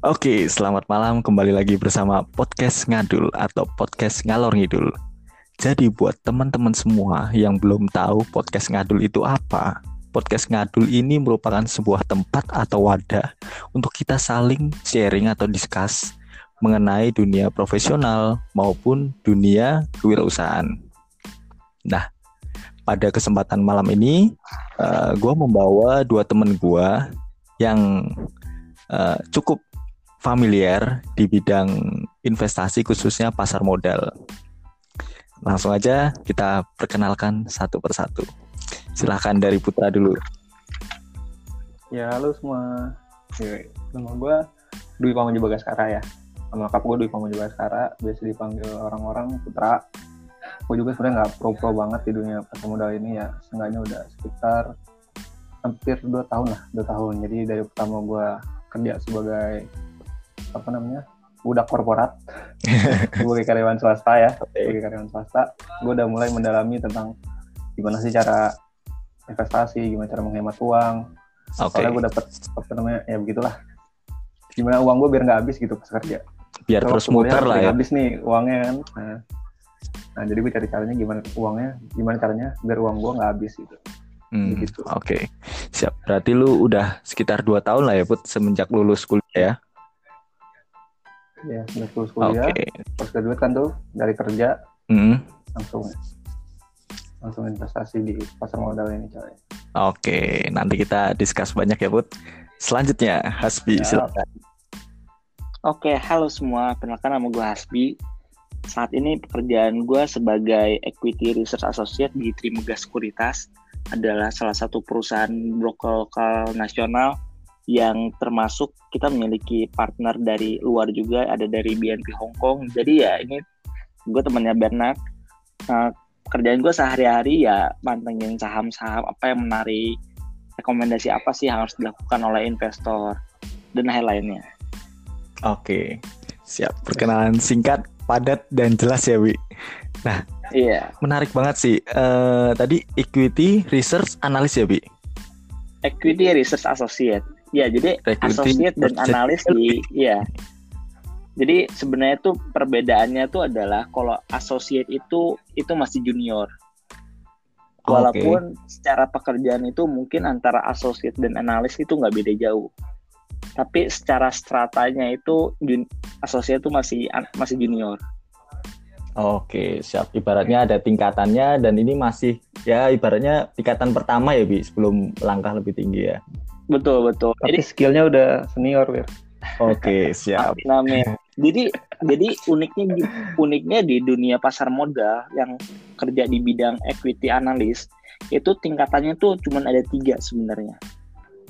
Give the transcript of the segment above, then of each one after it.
Oke, selamat malam kembali lagi bersama podcast ngadul atau podcast ngalor ngidul. Jadi buat teman-teman semua yang belum tahu podcast ngadul itu apa, podcast ngadul ini merupakan sebuah tempat atau wadah untuk kita saling sharing atau discuss mengenai dunia profesional maupun dunia kewirausahaan. Nah, pada kesempatan malam ini, uh, gue membawa dua teman gue yang uh, cukup familiar di bidang investasi khususnya pasar modal. Langsung aja kita perkenalkan satu persatu. Silahkan dari Putra dulu. Ya, halo semua. Nama gue Dwi Pamuji Bagaskara ya. Nama lengkap gue Dwi Pamuji Bagaskara, biasa dipanggil orang-orang Putra. Gue juga sebenarnya nggak pro-pro banget di dunia pasar modal ini ya. Seenggaknya udah sekitar hampir dua tahun lah, dua tahun. Jadi dari pertama gue kerja sebagai apa namanya budak korporat sebagai karyawan swasta ya sebagai karyawan swasta gue udah mulai mendalami tentang gimana sih cara investasi gimana cara menghemat uang okay. soalnya gue dapet apa namanya ya begitulah gimana uang gue biar nggak habis gitu pas kerja biar terus muter lah ya habis nih uangnya kan nah, nah jadi gue cari caranya gimana uangnya gimana caranya biar uang gue nggak habis gitu Hmm, gitu. Oke, okay. siap. Berarti lu udah sekitar dua tahun lah ya, Put, semenjak lulus kuliah ya? Ya udah lulus kuliah okay. pas kedua kan tuh dari kerja mm. langsung langsung investasi di pasar modal ini coy oke okay. nanti kita discuss banyak ya Put selanjutnya Hasbi ya, silakan Oke, halo semua. Perkenalkan nama gue Hasbi. Saat ini pekerjaan gue sebagai Equity Research Associate di Trimega Sekuritas adalah salah satu perusahaan broker lokal nasional yang termasuk kita memiliki partner dari luar juga ada dari BNP Hong Kong. Jadi ya ini gue temannya Bernard. Nah, kerjaan gue sehari-hari ya mantengin saham-saham apa yang menarik rekomendasi apa sih yang harus dilakukan oleh investor dan lain-lainnya. Oke siap. Perkenalan singkat padat dan jelas ya Wi. Nah iya. menarik banget sih. Uh, tadi equity research analis ya Bi equity research associate Ya, jadi associate dan analis di ya. Jadi sebenarnya tuh perbedaannya tuh adalah kalau associate itu itu masih junior. Walaupun okay. secara pekerjaan itu mungkin antara associate dan analis itu nggak beda jauh. Tapi secara stratanya itu associate itu masih masih junior. Oke, siap. Ibaratnya ada tingkatannya dan ini masih ya ibaratnya tingkatan pertama ya, Bi, sebelum langkah lebih tinggi ya. Betul betul. Tapi jadi skillnya udah senior Wir. Oke siap. Amin. Jadi jadi uniknya uniknya di dunia pasar modal yang kerja di bidang equity analyst itu tingkatannya tuh cuma ada tiga sebenarnya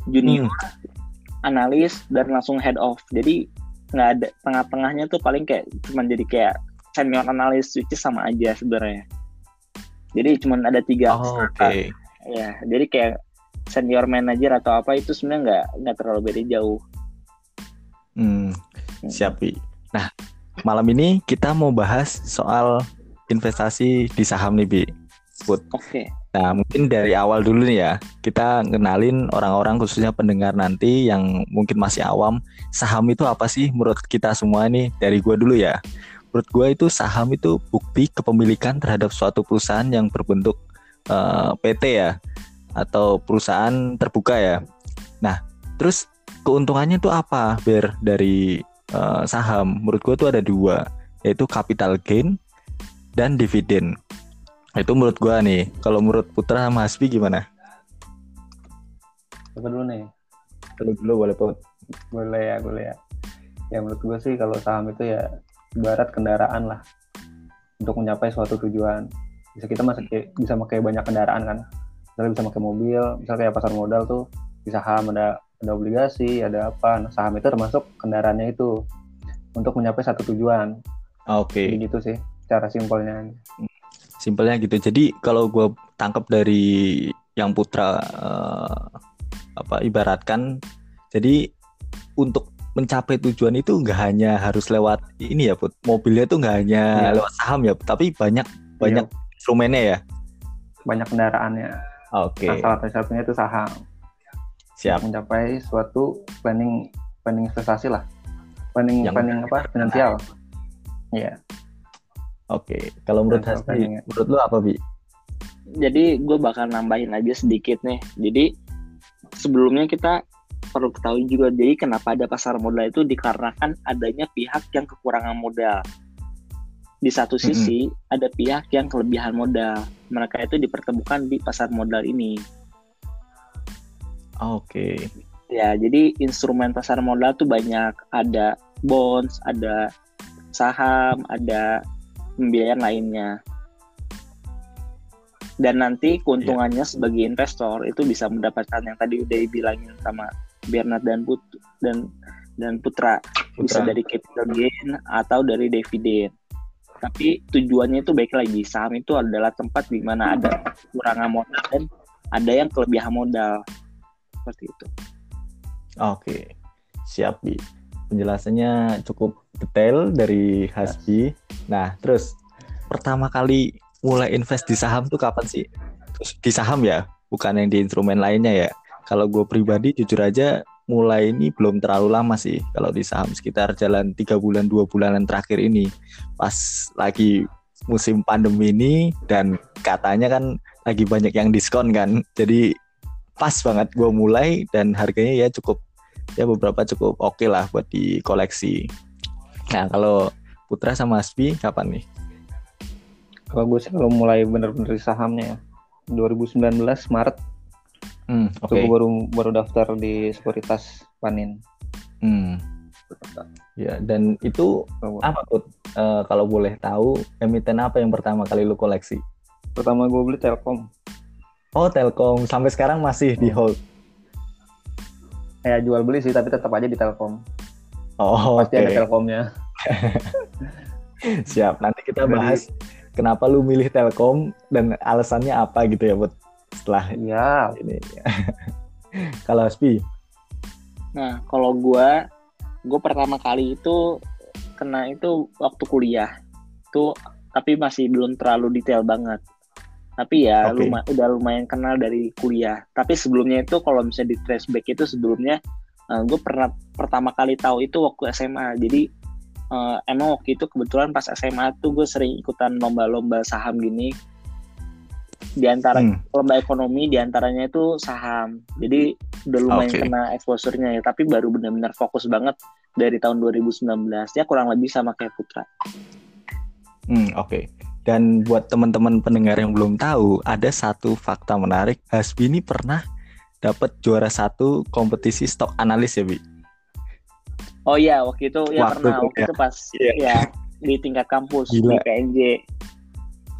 junior, hmm. analis dan langsung head off. Jadi nggak ada tengah-tengahnya tuh paling kayak cuma jadi kayak senior analis which sama aja sebenarnya. Jadi cuma ada tiga. Oh, Oke. Okay. Ya, jadi kayak senior manager atau apa itu sebenarnya nggak nggak terlalu beda jauh. Hmm, hmm. siap Nah, malam ini kita mau bahas soal investasi di saham nih Bi. Oke. Okay. Nah, mungkin dari awal dulu nih ya, kita kenalin orang-orang khususnya pendengar nanti yang mungkin masih awam, saham itu apa sih menurut kita semua nih? Dari gua dulu ya. Menurut gua itu saham itu bukti kepemilikan terhadap suatu perusahaan yang berbentuk uh, eh, PT ya atau perusahaan terbuka ya. Nah, terus keuntungannya itu apa Ber dari uh, saham? Menurut gue tuh ada dua, yaitu capital gain dan dividen. Itu menurut gue nih. Kalau menurut Putra sama Hasbi gimana? Apa dulu nih? Kalau dulu boleh Put. Boleh ya, boleh ya. Ya menurut gue sih kalau saham itu ya ibarat kendaraan lah untuk mencapai suatu tujuan. Bisa kita masih bisa pakai banyak kendaraan kan bisa pakai mobil misalnya kayak pasar modal tuh di saham ada ada obligasi ada apa. Nah, saham itu termasuk kendaraannya itu untuk mencapai satu tujuan. Oke. Okay. gitu sih cara simpelnya. Simpelnya gitu. Jadi kalau gue tangkap dari yang putra uh, apa ibaratkan jadi untuk mencapai tujuan itu nggak hanya harus lewat ini ya put. Mobilnya tuh nggak hanya ya. lewat saham ya tapi banyak banyak ya. instrumennya ya. Banyak kendaraannya Oke. Okay. Salah satunya itu saham. Siap. Mencapai suatu planning planning investasi lah. Planning Yang- planning apa? Finansial. Iya. Oke, kalau menurut Hasbi, menurut lu apa bi? Jadi gue bakal nambahin aja sedikit nih. Jadi sebelumnya kita perlu ketahui juga jadi kenapa ada pasar modal itu dikarenakan adanya pihak yang kekurangan modal. Di satu sisi ada pihak yang kelebihan modal. Mereka itu dipertemukan di pasar modal ini. Oke, Ya, jadi instrumen pasar modal tuh banyak. Ada bonds, ada saham, ada pembiayaan lainnya. Dan nanti keuntungannya sebagai investor itu bisa mendapatkan yang tadi udah dibilangin sama Bernard dan Put dan dan Putra, bisa Putra. dari capital gain atau dari dividen. Tapi tujuannya itu baik lagi saham itu adalah tempat di mana ada kekurangan modal dan ada yang kelebihan modal seperti itu. Oke, siap Bi. Penjelasannya cukup detail dari Hasbi. Nah, terus pertama kali mulai invest di saham tuh kapan sih? Terus di saham ya, bukan yang di instrumen lainnya ya. Kalau gue pribadi jujur aja mulai ini belum terlalu lama sih. Kalau di saham sekitar jalan tiga bulan dua bulanan terakhir ini, pas lagi musim pandemi ini dan katanya kan lagi banyak yang diskon kan. Jadi pas banget gue mulai dan harganya ya cukup ya beberapa cukup oke lah buat dikoleksi. Nah kalau Putra sama Asbi kapan nih? Kalau gue sih kalau mulai bener-bener di sahamnya ya. 2019 Maret Hmm, gue baru baru daftar di sekuritas Panin. Hmm, ya dan itu Kalau- apa Put? Eh, kalau boleh tahu emiten apa yang pertama kali lu koleksi? Pertama gue beli Telkom. Oh Telkom sampai sekarang masih di hold. Ya jual beli sih tapi tetap aja di Telkom. Oh Pasti ada Telkomnya. siap. Nanti kita bahas kenapa lu milih Telkom dan alasannya apa gitu ya Put setelah Iya. ini. kalau Asbi? Nah, kalau gua gue pertama kali itu kena itu waktu kuliah. Tuh tapi masih belum terlalu detail banget. Tapi ya Oke. luma- udah lumayan kenal dari kuliah. Tapi sebelumnya itu kalau misalnya di flashback itu sebelumnya gue pernah pertama kali tahu itu waktu SMA. Jadi eh, emang waktu itu kebetulan pas SMA tuh gue sering ikutan lomba-lomba saham gini. Di antara Hmm, lomba ekonomi di antaranya itu saham. Jadi udah lumayan Oke. kena exposure-nya ya. Tapi baru benar-benar fokus banget dari tahun 2019. Ya kurang lebih sama kayak Putra. hmm, oke. Dan buat teman-teman pendengar yang belum tahu, ada satu fakta menarik. Hasbi ini pernah dapat juara satu kompetisi stok analis ya, Bi? Oh iya, waktu itu ya Waktu pernah. itu, Waktu ya. itu pas Iya. ya di tingkat kampus Gila. di PNJ.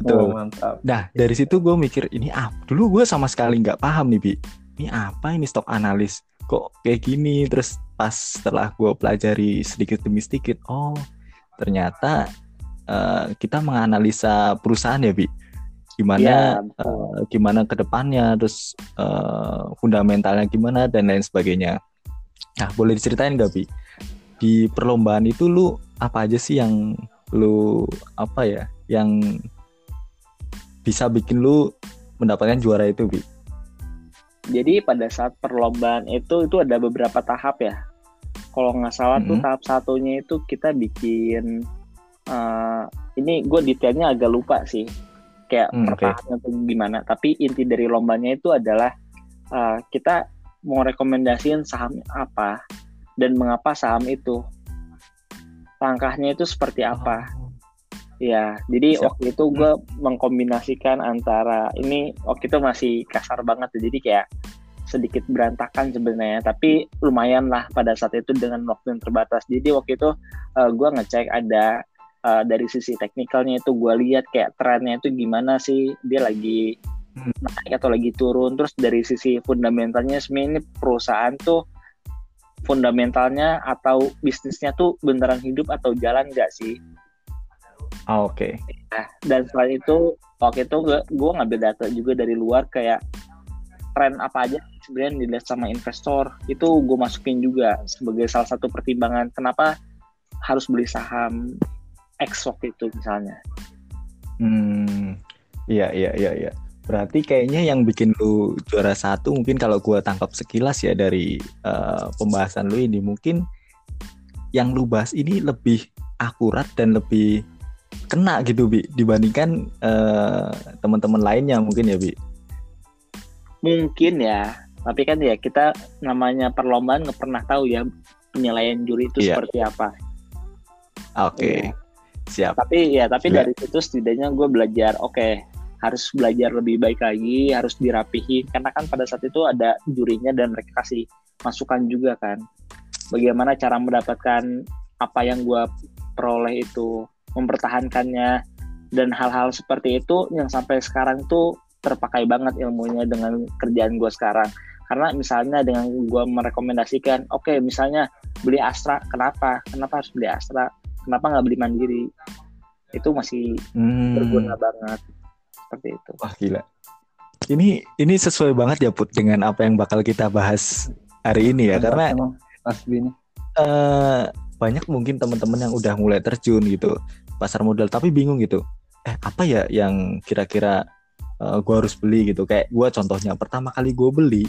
Betul. Oh, mantap. Nah, dari situ gue mikir ini apa? Dulu gue sama sekali nggak paham nih, Bi. Ini apa ini stok analis? Kok kayak gini? Terus pas setelah gue pelajari sedikit demi sedikit, oh ternyata eh, kita menganalisa perusahaan ya, Bi. Gimana betul. eh, gimana ke depannya, terus eh, fundamentalnya gimana dan lain sebagainya. Nah, boleh diceritain nggak, Bi? Di perlombaan itu lu apa aja sih yang lu apa ya, yang bisa bikin lu mendapatkan juara itu, Bi? Jadi pada saat perlombaan itu itu ada beberapa tahap ya. Kalau nggak salah tuh Mhm. tahap satunya itu kita bikin eh, ini gue detailnya agak lupa sih kayak Hmm, per oke. tahapnya tuh gimana. Tapi inti dari lombanya itu adalah eh, kita mau rekomendasiin saham apa dan mengapa saham itu. Langkahnya itu seperti apa? Ya, jadi Siap. waktu itu gue mengkombinasikan antara ini waktu itu masih kasar banget jadi kayak sedikit berantakan sebenarnya, tapi lumayan lah pada saat itu dengan waktu yang terbatas. Jadi waktu itu gue ngecek ada eh, dari sisi teknikalnya itu gue lihat kayak trennya itu gimana sih dia lagi Hmm. naik atau lagi turun. Terus dari sisi fundamentalnya sebenarnya ini perusahaan tuh fundamentalnya atau bisnisnya tuh beneran hidup atau jalan nggak sih? Ah, Oke. Nah, dan selain itu waktu itu gue gue ngambil data juga dari luar kayak tren apa aja sebenarnya dilihat sama investor itu gue masukin juga sebagai salah satu pertimbangan kenapa harus beli saham X waktu itu misalnya. Hmm, iya iya iya iya. Berarti kayaknya yang bikin lu juara satu mungkin kalau gua tangkap sekilas ya dari eh, pembahasan lu ini mungkin yang lu bahas ini lebih akurat dan lebih kena gitu bi dibandingkan uh, teman-teman lainnya mungkin ya bi mungkin ya tapi kan ya kita namanya perlombaan nggak pernah tahu ya penilaian juri itu yeah. seperti apa oke okay. ya. siap tapi ya tapi Siap. dari situ setidaknya gue belajar oke okay, harus belajar lebih baik lagi harus dirapihin karena kan pada saat itu ada jurinya dan mereka kasih masukan juga kan bagaimana cara mendapatkan apa yang gue peroleh itu mempertahankannya. Dan hal-hal seperti itu yang sampai sekarang tuh terpakai banget ilmunya dengan kerjaan gue sekarang. Karena misalnya dengan gue merekomendasikan oke okay, misalnya beli Astra kenapa? Kenapa harus beli Astra? Kenapa nggak beli Mandiri? Itu masih hmm. berguna banget. Seperti itu. Wah gila. Ini ini sesuai banget ya put dengan apa yang bakal kita bahas hari ini ya karena Mas ini uh, banyak mungkin teman-teman yang udah mulai terjun gitu pasar modal tapi bingung gitu. Eh apa ya yang kira-kira uh, eh, gue harus beli gitu? Kayak gue contohnya pertama kali gue beli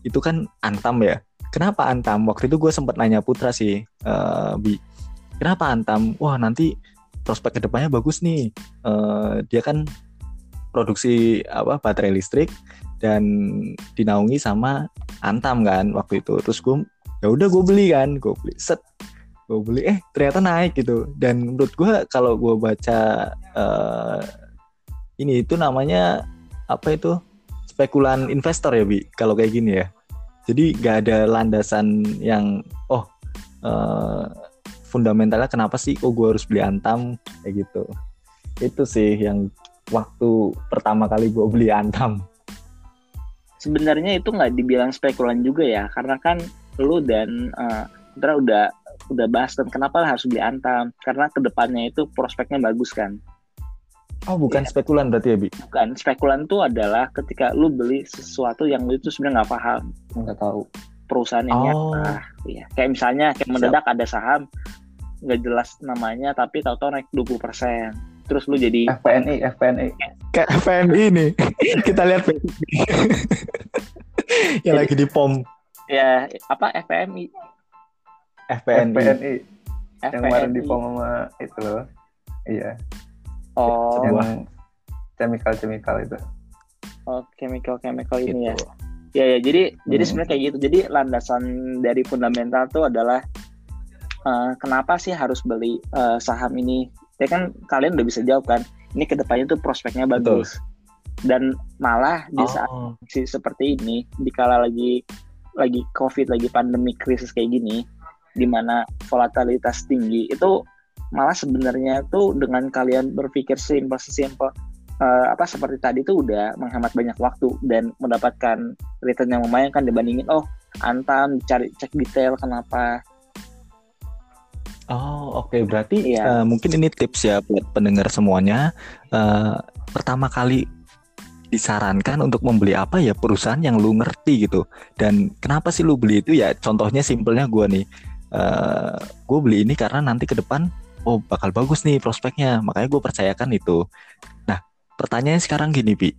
itu kan Antam ya. Kenapa Antam? Waktu itu gue sempat nanya Putra sih uh, bi. Kenapa Antam? Wah nanti prospek ke depannya bagus nih. Uh, dia kan produksi apa baterai listrik dan dinaungi sama Antam kan waktu itu. Terus gue ya udah gue beli kan gue beli. Set gue beli eh ternyata naik gitu. Dan menurut gue kalau gue baca uh, ini itu namanya apa itu spekulan investor ya bi kalau kayak gini ya. Jadi gak ada landasan yang oh uh, fundamentalnya kenapa sih kok gue harus beli antam kayak gitu. Itu sih yang waktu pertama kali gue beli antam. Sebenarnya itu nggak dibilang spekulan juga ya karena kan lu dan uh, udah udah bahas dan kenapa harus beli antam karena ke depannya itu prospeknya bagus kan Oh bukan ya. spekulan berarti ya Bi? Bukan, spekulan itu adalah ketika lu beli sesuatu yang lu itu sebenarnya nggak paham. Nggak tahu. Perusahaan ini oh. apa. Ya. Kayak misalnya kayak mendadak ada saham nggak jelas namanya tapi tahu-tahu naik 20%. Terus lu jadi FPNI, FPNI. Kayak FPNI nih. Kita lihat yang lagi di pom. Ya, apa FPNI? FPNI. FPNI. Yang kemarin di pom sama itu loh. Iya. Oh. Yang chemical-chemical itu. Oh, chemical-chemical ini ya. Ya ya, jadi hmm. jadi sebenarnya kayak gitu. Jadi landasan dari fundamental tuh adalah uh, kenapa sih harus beli uh, saham ini? Ya kan kalian udah bisa jawab kan. Ini ke depannya tuh prospeknya bagus. Betul. Dan malah di saat oh. seperti ini, dikala lagi lagi COVID, lagi pandemi krisis kayak gini, di mana volatilitas tinggi, itu malah sebenarnya tuh dengan kalian berpikir simple simple uh, apa seperti tadi tuh udah menghemat banyak waktu dan mendapatkan return yang lumayan kan dibandingin oh antam cari cek detail kenapa. Oh oke okay. berarti yeah. uh, mungkin ini tips ya buat pendengar semuanya. Uh, pertama kali disarankan untuk membeli apa ya? Perusahaan yang lu ngerti gitu. Dan kenapa sih lu beli itu? Ya contohnya simpelnya gue nih uh, gue beli ini karena nanti ke depan oh bakal bagus nih prospeknya. Makanya gue percayakan itu. Nah pertanyaannya sekarang gini Bi.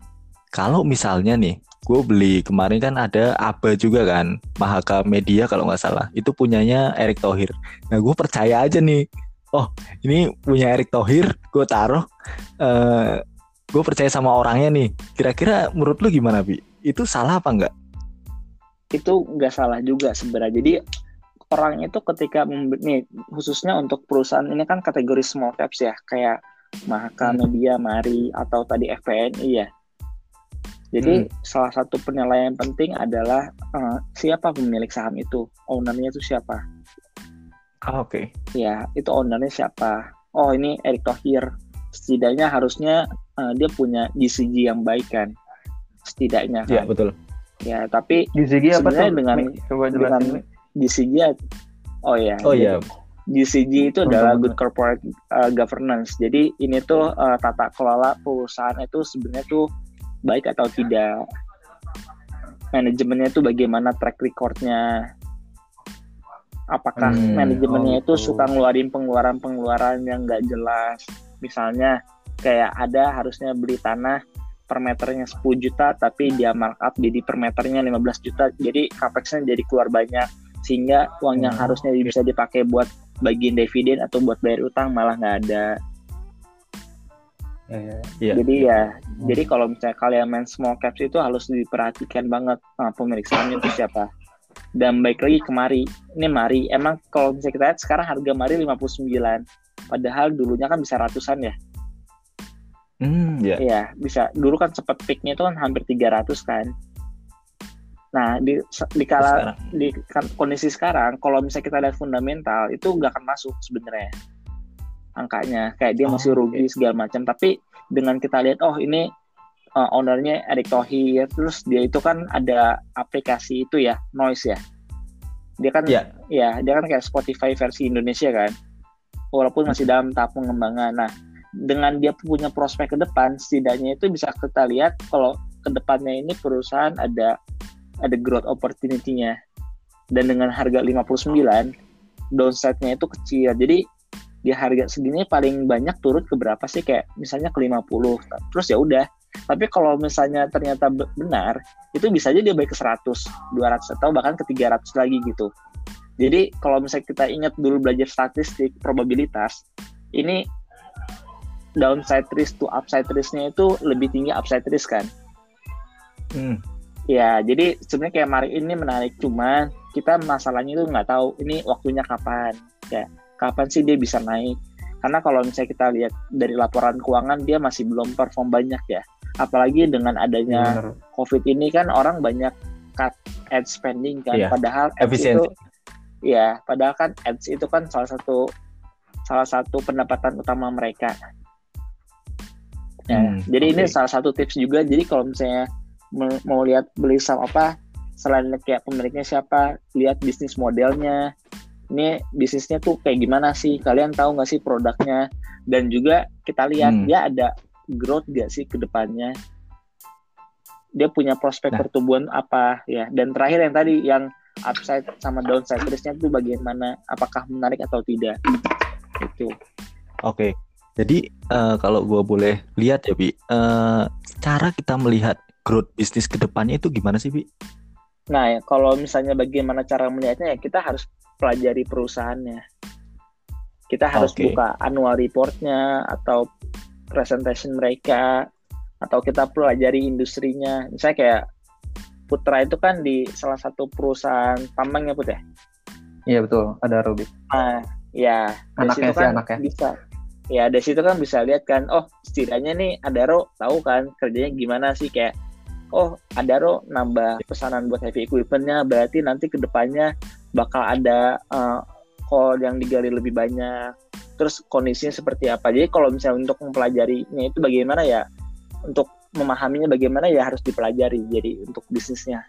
Kalau misalnya nih gue beli kemarin kan ada ABA juga kan Mahaka Media kalau nggak salah. Itu punyanya Erick Thohir. Nah gue percaya aja nih oh ini punya Erick Thohir gue taruh uh, gue percaya sama orangnya nih. Kira-kira menurut lu gimana Bi? Itu salah apa enggak itu nggak salah juga sebenarnya. Jadi orang itu ketika nih khususnya untuk perusahaan ini kan kategori small caps ya kayak Mahaka hmm. Media, Mari atau tadi FPNI ya. Jadi hmm. salah satu penilaian penting adalah uh, siapa pemilik saham itu, ownernya itu siapa. Ah, Oke. Okay. Ya itu ownernya siapa. Oh ini Erick Thohir. Setidaknya harusnya uh, dia punya GCG yang baik kan. Setidaknya iya, kan. Ya betul. Ya tapi GCG apa sebenarnya dengan Coba dengan GCG oh ya oh iya. GCG itu adalah good corporate uh, governance. Jadi ini tuh uh, tata kelola perusahaan itu sebenarnya tuh baik atau tidak. Manajemennya itu bagaimana track recordnya. Apakah hmm, manajemennya oh, itu suka ngeluarin pengeluaran-pengeluaran yang nggak jelas? Misalnya kayak ada harusnya beli tanah per meternya 10 juta tapi dia markup jadi per meternya 15 juta. Jadi capexnya jadi keluar banyak sehingga uang yang hmm. harusnya bisa dipakai buat bagian dividen atau buat bayar utang malah nggak ada. Ya, ya. Iya. Jadi ya, jadi kalau misalnya kalian main small caps itu harus diperhatikan banget sama pemilik sahamnya itu siapa. Dan baik lagi ke Mari. Ini Mari, emang kalau misalnya kita lihat sekarang harga Mari 59. Padahal dulunya kan bisa ratusan ya. Hmm, ya. Iya, bisa. Dulu kan sempat peaknya itu kan hampir 300 kan. Nah, di di kala Sekarang. di kondisi sekarang kalau misalnya kita lihat fundamental itu nggak akan masuk sebenarnya angkanya. Kayak dia Oh, masih rugi segala macam. Tapi dengan kita lihat oh ini uh, ownernya Erick Thohir terus dia itu kan ada aplikasi itu ya noise ya. Dia kan Iya. ya dia kan kayak Spotify versi Indonesia kan. Walaupun masih dalam tahap pengembangan. Nah dengan dia punya prospek ke depan setidaknya itu bisa kita lihat kalau ke depannya ini perusahaan ada ada growth opportunity-nya. Dan dengan harga 59 downside-nya itu kecil. Jadi di harga segini paling banyak turun ke berapa sih? Kayak misalnya ke 50 terus ya udah. Tapi kalau misalnya ternyata be- benar itu bisa aja dia baik ke 100 200 atau bahkan ke 300 lagi gitu. Jadi kalau misalnya kita ingat dulu belajar statistik probabilitas ini downside risk to upside risk-nya itu lebih tinggi upside risk kan? Hmm. Ya, jadi sebenarnya kayak Mari ini menarik, cuman kita masalahnya itu nggak tahu ini waktunya kapan. Ya, kapan sih dia bisa naik? Karena kalau misalnya kita lihat dari laporan keuangan dia masih belum perform banyak ya. Apalagi dengan adanya Bener. COVID ini kan orang banyak cut ad spending kan. Iya, Padahal ads efisiensi. itu ya, padahal kan ads itu kan salah satu salah satu pendapatan utama mereka. Ya, Hmm, jadi ini oke. salah satu tips juga. Jadi kalau misalnya mau lihat beli saham apa, selain kayak pemiliknya siapa, lihat bisnis modelnya. Ini bisnisnya tuh kayak gimana sih? Kalian tahu nggak sih produknya? Dan juga kita lihat Hmm. dia ada growth gak sih ke depannya? Dia punya prospek Nah. pertumbuhan apa ya? Dan terakhir yang tadi yang upside sama downside risk-nya itu bagaimana? Apakah menarik atau tidak? Itu. Oke. Jadi eh, kalau gua boleh lihat ya, Bi, eh, cara kita melihat growth bisnis ke depannya itu gimana sih, Bi? Nah, ya, kalau misalnya bagaimana cara melihatnya ya kita harus pelajari perusahaannya. Kita harus Oke. buka annual reportnya atau presentation mereka atau kita pelajari industrinya. Misalnya kayak Putra itu kan di salah satu perusahaan tambang ya Put ya. Iya betul, ada Ruby. Nah, ya Anaknya situ sih, kan anaknya. bisa. Ya dari situ kan bisa lihat kan, oh setidaknya nih Adaro tahu kan kerjanya gimana sih kayak, oh Adaro nambah pesanan buat heavy equipmentnya, berarti nanti ke depannya bakal ada uh, call yang digali lebih banyak. Terus kondisinya seperti apa? Jadi kalau misalnya untuk mempelajarinya itu bagaimana ya, untuk memahaminya bagaimana ya harus dipelajari. Jadi untuk bisnisnya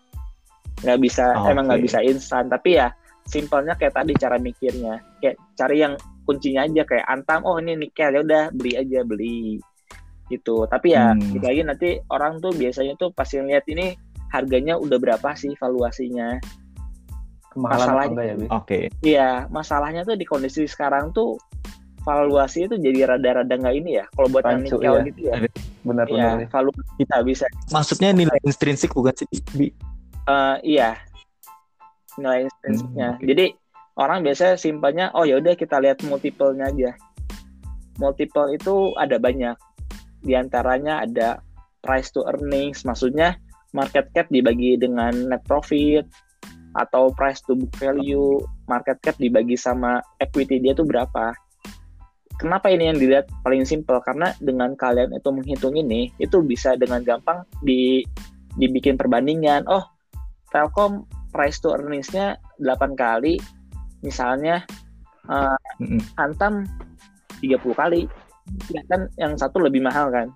nggak bisa Oke. emang nggak bisa instan, tapi ya simpelnya kayak tadi cara mikirnya kayak cari yang kuncinya aja kayak antam oh ini nikel ya udah beli aja beli gitu tapi ya Hmm. gitu lagi nanti orang tuh biasanya tuh pasti lihat ini harganya udah berapa sih valuasinya Kemahalan Masalahnya- ya? Oke. iya masalahnya tuh di kondisi sekarang tuh valuasi itu jadi rada-rada nggak ini ya kalau buat yang nikel iya. gitu ya Benar ya benar. valuasi kita bisa Maksudnya nilai intrinsik bukan sih? Eh, iya nilai intrinsicnya. Hmm, oke. Jadi orang biasanya simpelnya oh ya udah kita lihat multiple-nya aja. Multiple itu ada banyak. Di antaranya ada price to earnings, maksudnya market cap dibagi dengan net profit atau price to book value, market cap dibagi sama equity dia tuh berapa. Kenapa ini yang dilihat paling simpel? Karena dengan kalian itu menghitung ini, itu bisa dengan gampang di dibikin perbandingan. Oh, Telkom price to earnings-nya 8 kali, misalnya Mm-mm. Antam 30 kali. Ya kan yang satu lebih mahal kan.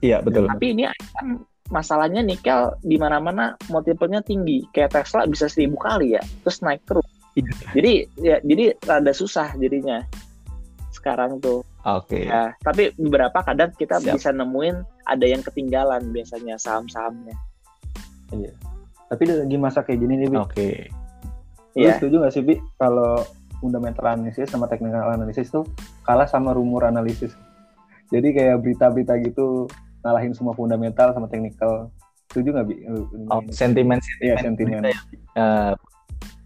Iya, betul. Tapi ini Antam masalahnya nikel di mana-mana multiple-nya tinggi. Kayak Tesla bisa 1000 kali ya, terus naik terus. Iya. Jadi ya jadi rada susah jadinya sekarang tuh. Oke. Ya, tapi beberapa kadang kita Siap. bisa nemuin ada yang ketinggalan biasanya saham-sahamnya. Iya. Tapi lagi masa kayak gini nih, Bi. Oke. Lu Iya. setuju gak sih, Bi, kalau fundamental analisis sama technical analisis tuh kalah sama rumor analisis? Jadi kayak berita-berita gitu ngalahin semua fundamental sama technical. Setuju gak, Bi? Oh, sentimen Iya, sentimen sentimen. berita ya. Eh,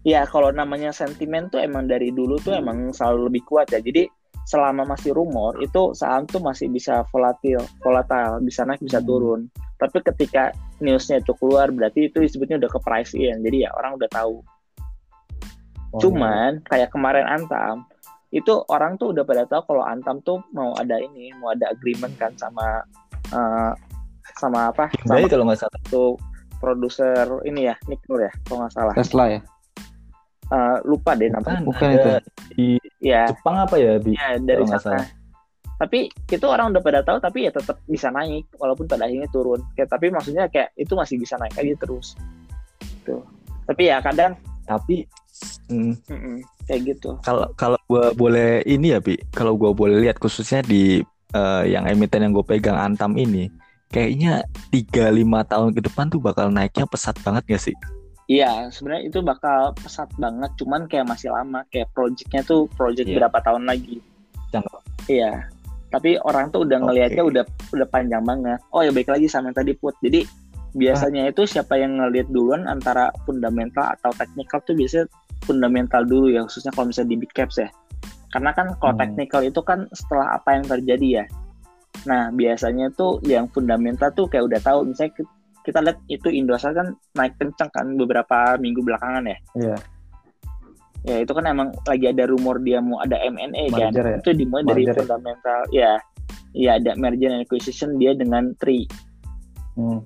ya kalau namanya sentimen tuh emang dari dulu tuh emang selalu lebih kuat ya. Jadi selama masih rumor itu saham tuh masih bisa volatil, volatile, bisa naik bisa Hmm. turun. Tapi ketika newsnya itu keluar berarti itu disebutnya udah ke price in. Jadi ya orang udah tahu. Oh, Cuman kayak kemarin Antam itu orang tuh udah pada tahu kalau Antam tuh mau ada ini, mau ada agreement kan sama eh, sama apa? Hyundai Sama kalau nggak salah. satu produser ini ya, Nick Nur ya, kalau nggak salah. Tesla ya. Eh, lupa deh namanya. Bukan, Bukan ada di Ya, Jepang apa ya di ya dari sana. salah. Tapi itu orang udah pada tahu tapi ya tetap bisa naik walaupun pada akhirnya turun. Kayak tapi maksudnya kayak itu masih bisa naik aja terus. Tuh. Tapi ya kadang tapi mm, mm-mm, kayak gitu. kalau kalau gua boleh ini ya bi kalau gua boleh lihat khususnya di eh, yang emiten yang gue pegang Antam ini kayaknya 3-5 tahun ke depan tuh bakal naiknya pesat banget gak sih Iya, sebenarnya itu bakal pesat banget, cuman kayak masih lama, kayak projectnya tuh project Iya. berapa tahun lagi. Jangka. Iya, tapi orang tuh udah ngelihatnya udah udah panjang banget. Oh ya baik lagi sama yang tadi put. Jadi biasanya itu siapa yang ngelihat duluan antara fundamental atau technical tuh biasanya fundamental dulu ya, khususnya kalau misalnya di big caps ya. Karena kan kalau Hmm. technical itu kan setelah apa yang terjadi ya. Nah biasanya tuh yang fundamental tuh kayak udah tahu, misalnya ki- kita lihat itu Indosat kan naik kencang kan beberapa minggu belakangan ya. Iya. Ya itu kan emang lagi ada rumor dia mau ada M&A kan. Ya? Itu dimulai dari ya? fundamental. Ya, ya ada merger and acquisition dia dengan Tri. Hmm.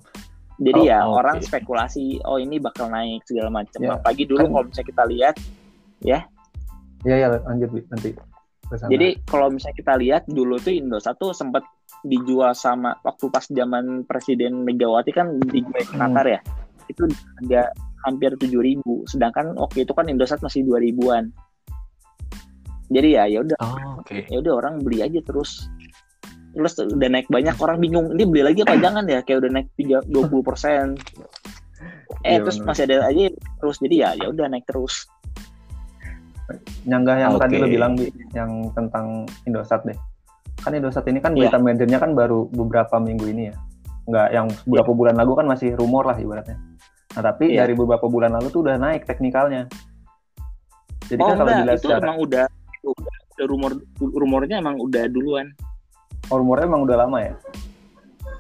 Jadi Oh, ya oke. orang spekulasi, oh ini bakal naik segala macam. Ya, Apalagi dulu kan- kalau misalnya kita lihat, Iya iya lanjut Bi, nanti. Ke sana. jadi kalau misalnya kita lihat dulu tuh Indosat tuh sempat dijual sama waktu pas zaman Presiden Megawati kan dijual ke Hmm. Qatar ya. Itu ada hampir 7000 sedangkan waktu itu kan Indosat masih 2000-an. Jadi ya ya udah oh oke ya udah orang beli aja terus terus udah naik banyak orang bingung ini beli lagi apa jangan ya kayak udah naik tiga dua puluh persen eh Iya, terus bener. masih ada aja terus jadi ya ya udah naik terus nyanggah yang tadi Oke. lo bilang Bi, yang tentang Indosat deh. Kan Indosat ini kan Iya. berita mergernya kan baru beberapa minggu ini ya. Nggak yang beberapa bulan lalu kan masih rumor lah ibaratnya. Nah tapi Iya. dari beberapa bulan lalu tuh udah naik teknikalnya. Jadi oh kan kalau dilihat itu secara emang udah udah rumor rumornya emang udah duluan rumornya emang udah lama ya.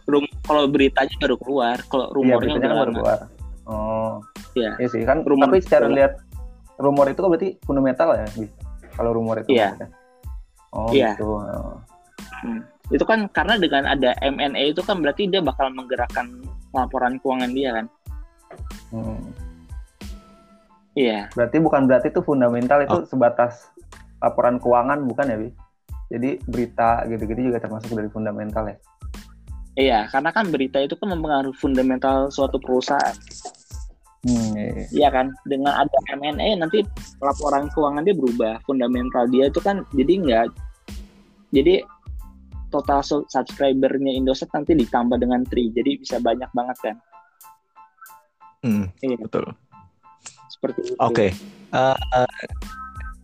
Rum, kalau beritanya baru keluar kalau Iya rumornya beritanya udah kan baru keluar. Oh. Iya. Iya sih kan. Rumor- tapi secara lihat rumor itu kan berarti fundamental ya? Kalau rumor itu. Iya. Oh Iya. gitu. Oh. itu kan karena dengan ada M&A itu kan berarti dia bakal menggerakkan laporan keuangan dia kan Hmm. iya Berarti bukan berarti itu fundamental itu Oh. sebatas laporan keuangan bukan ya, Bi? Jadi berita gitu-gitu juga termasuk dari fundamental ya. iya karena kan berita itu kan mempengaruhi fundamental suatu perusahaan Hmm, iya, iya. Iya kan, dengan ada M&A nanti laporan keuangan dia berubah, fundamental dia itu kan jadi nggak, jadi total su- subscribernya Indosat nanti ditambah dengan Tri, jadi bisa banyak banget kan, Hmm, Iya. betul seperti itu. Oke, eh, eh,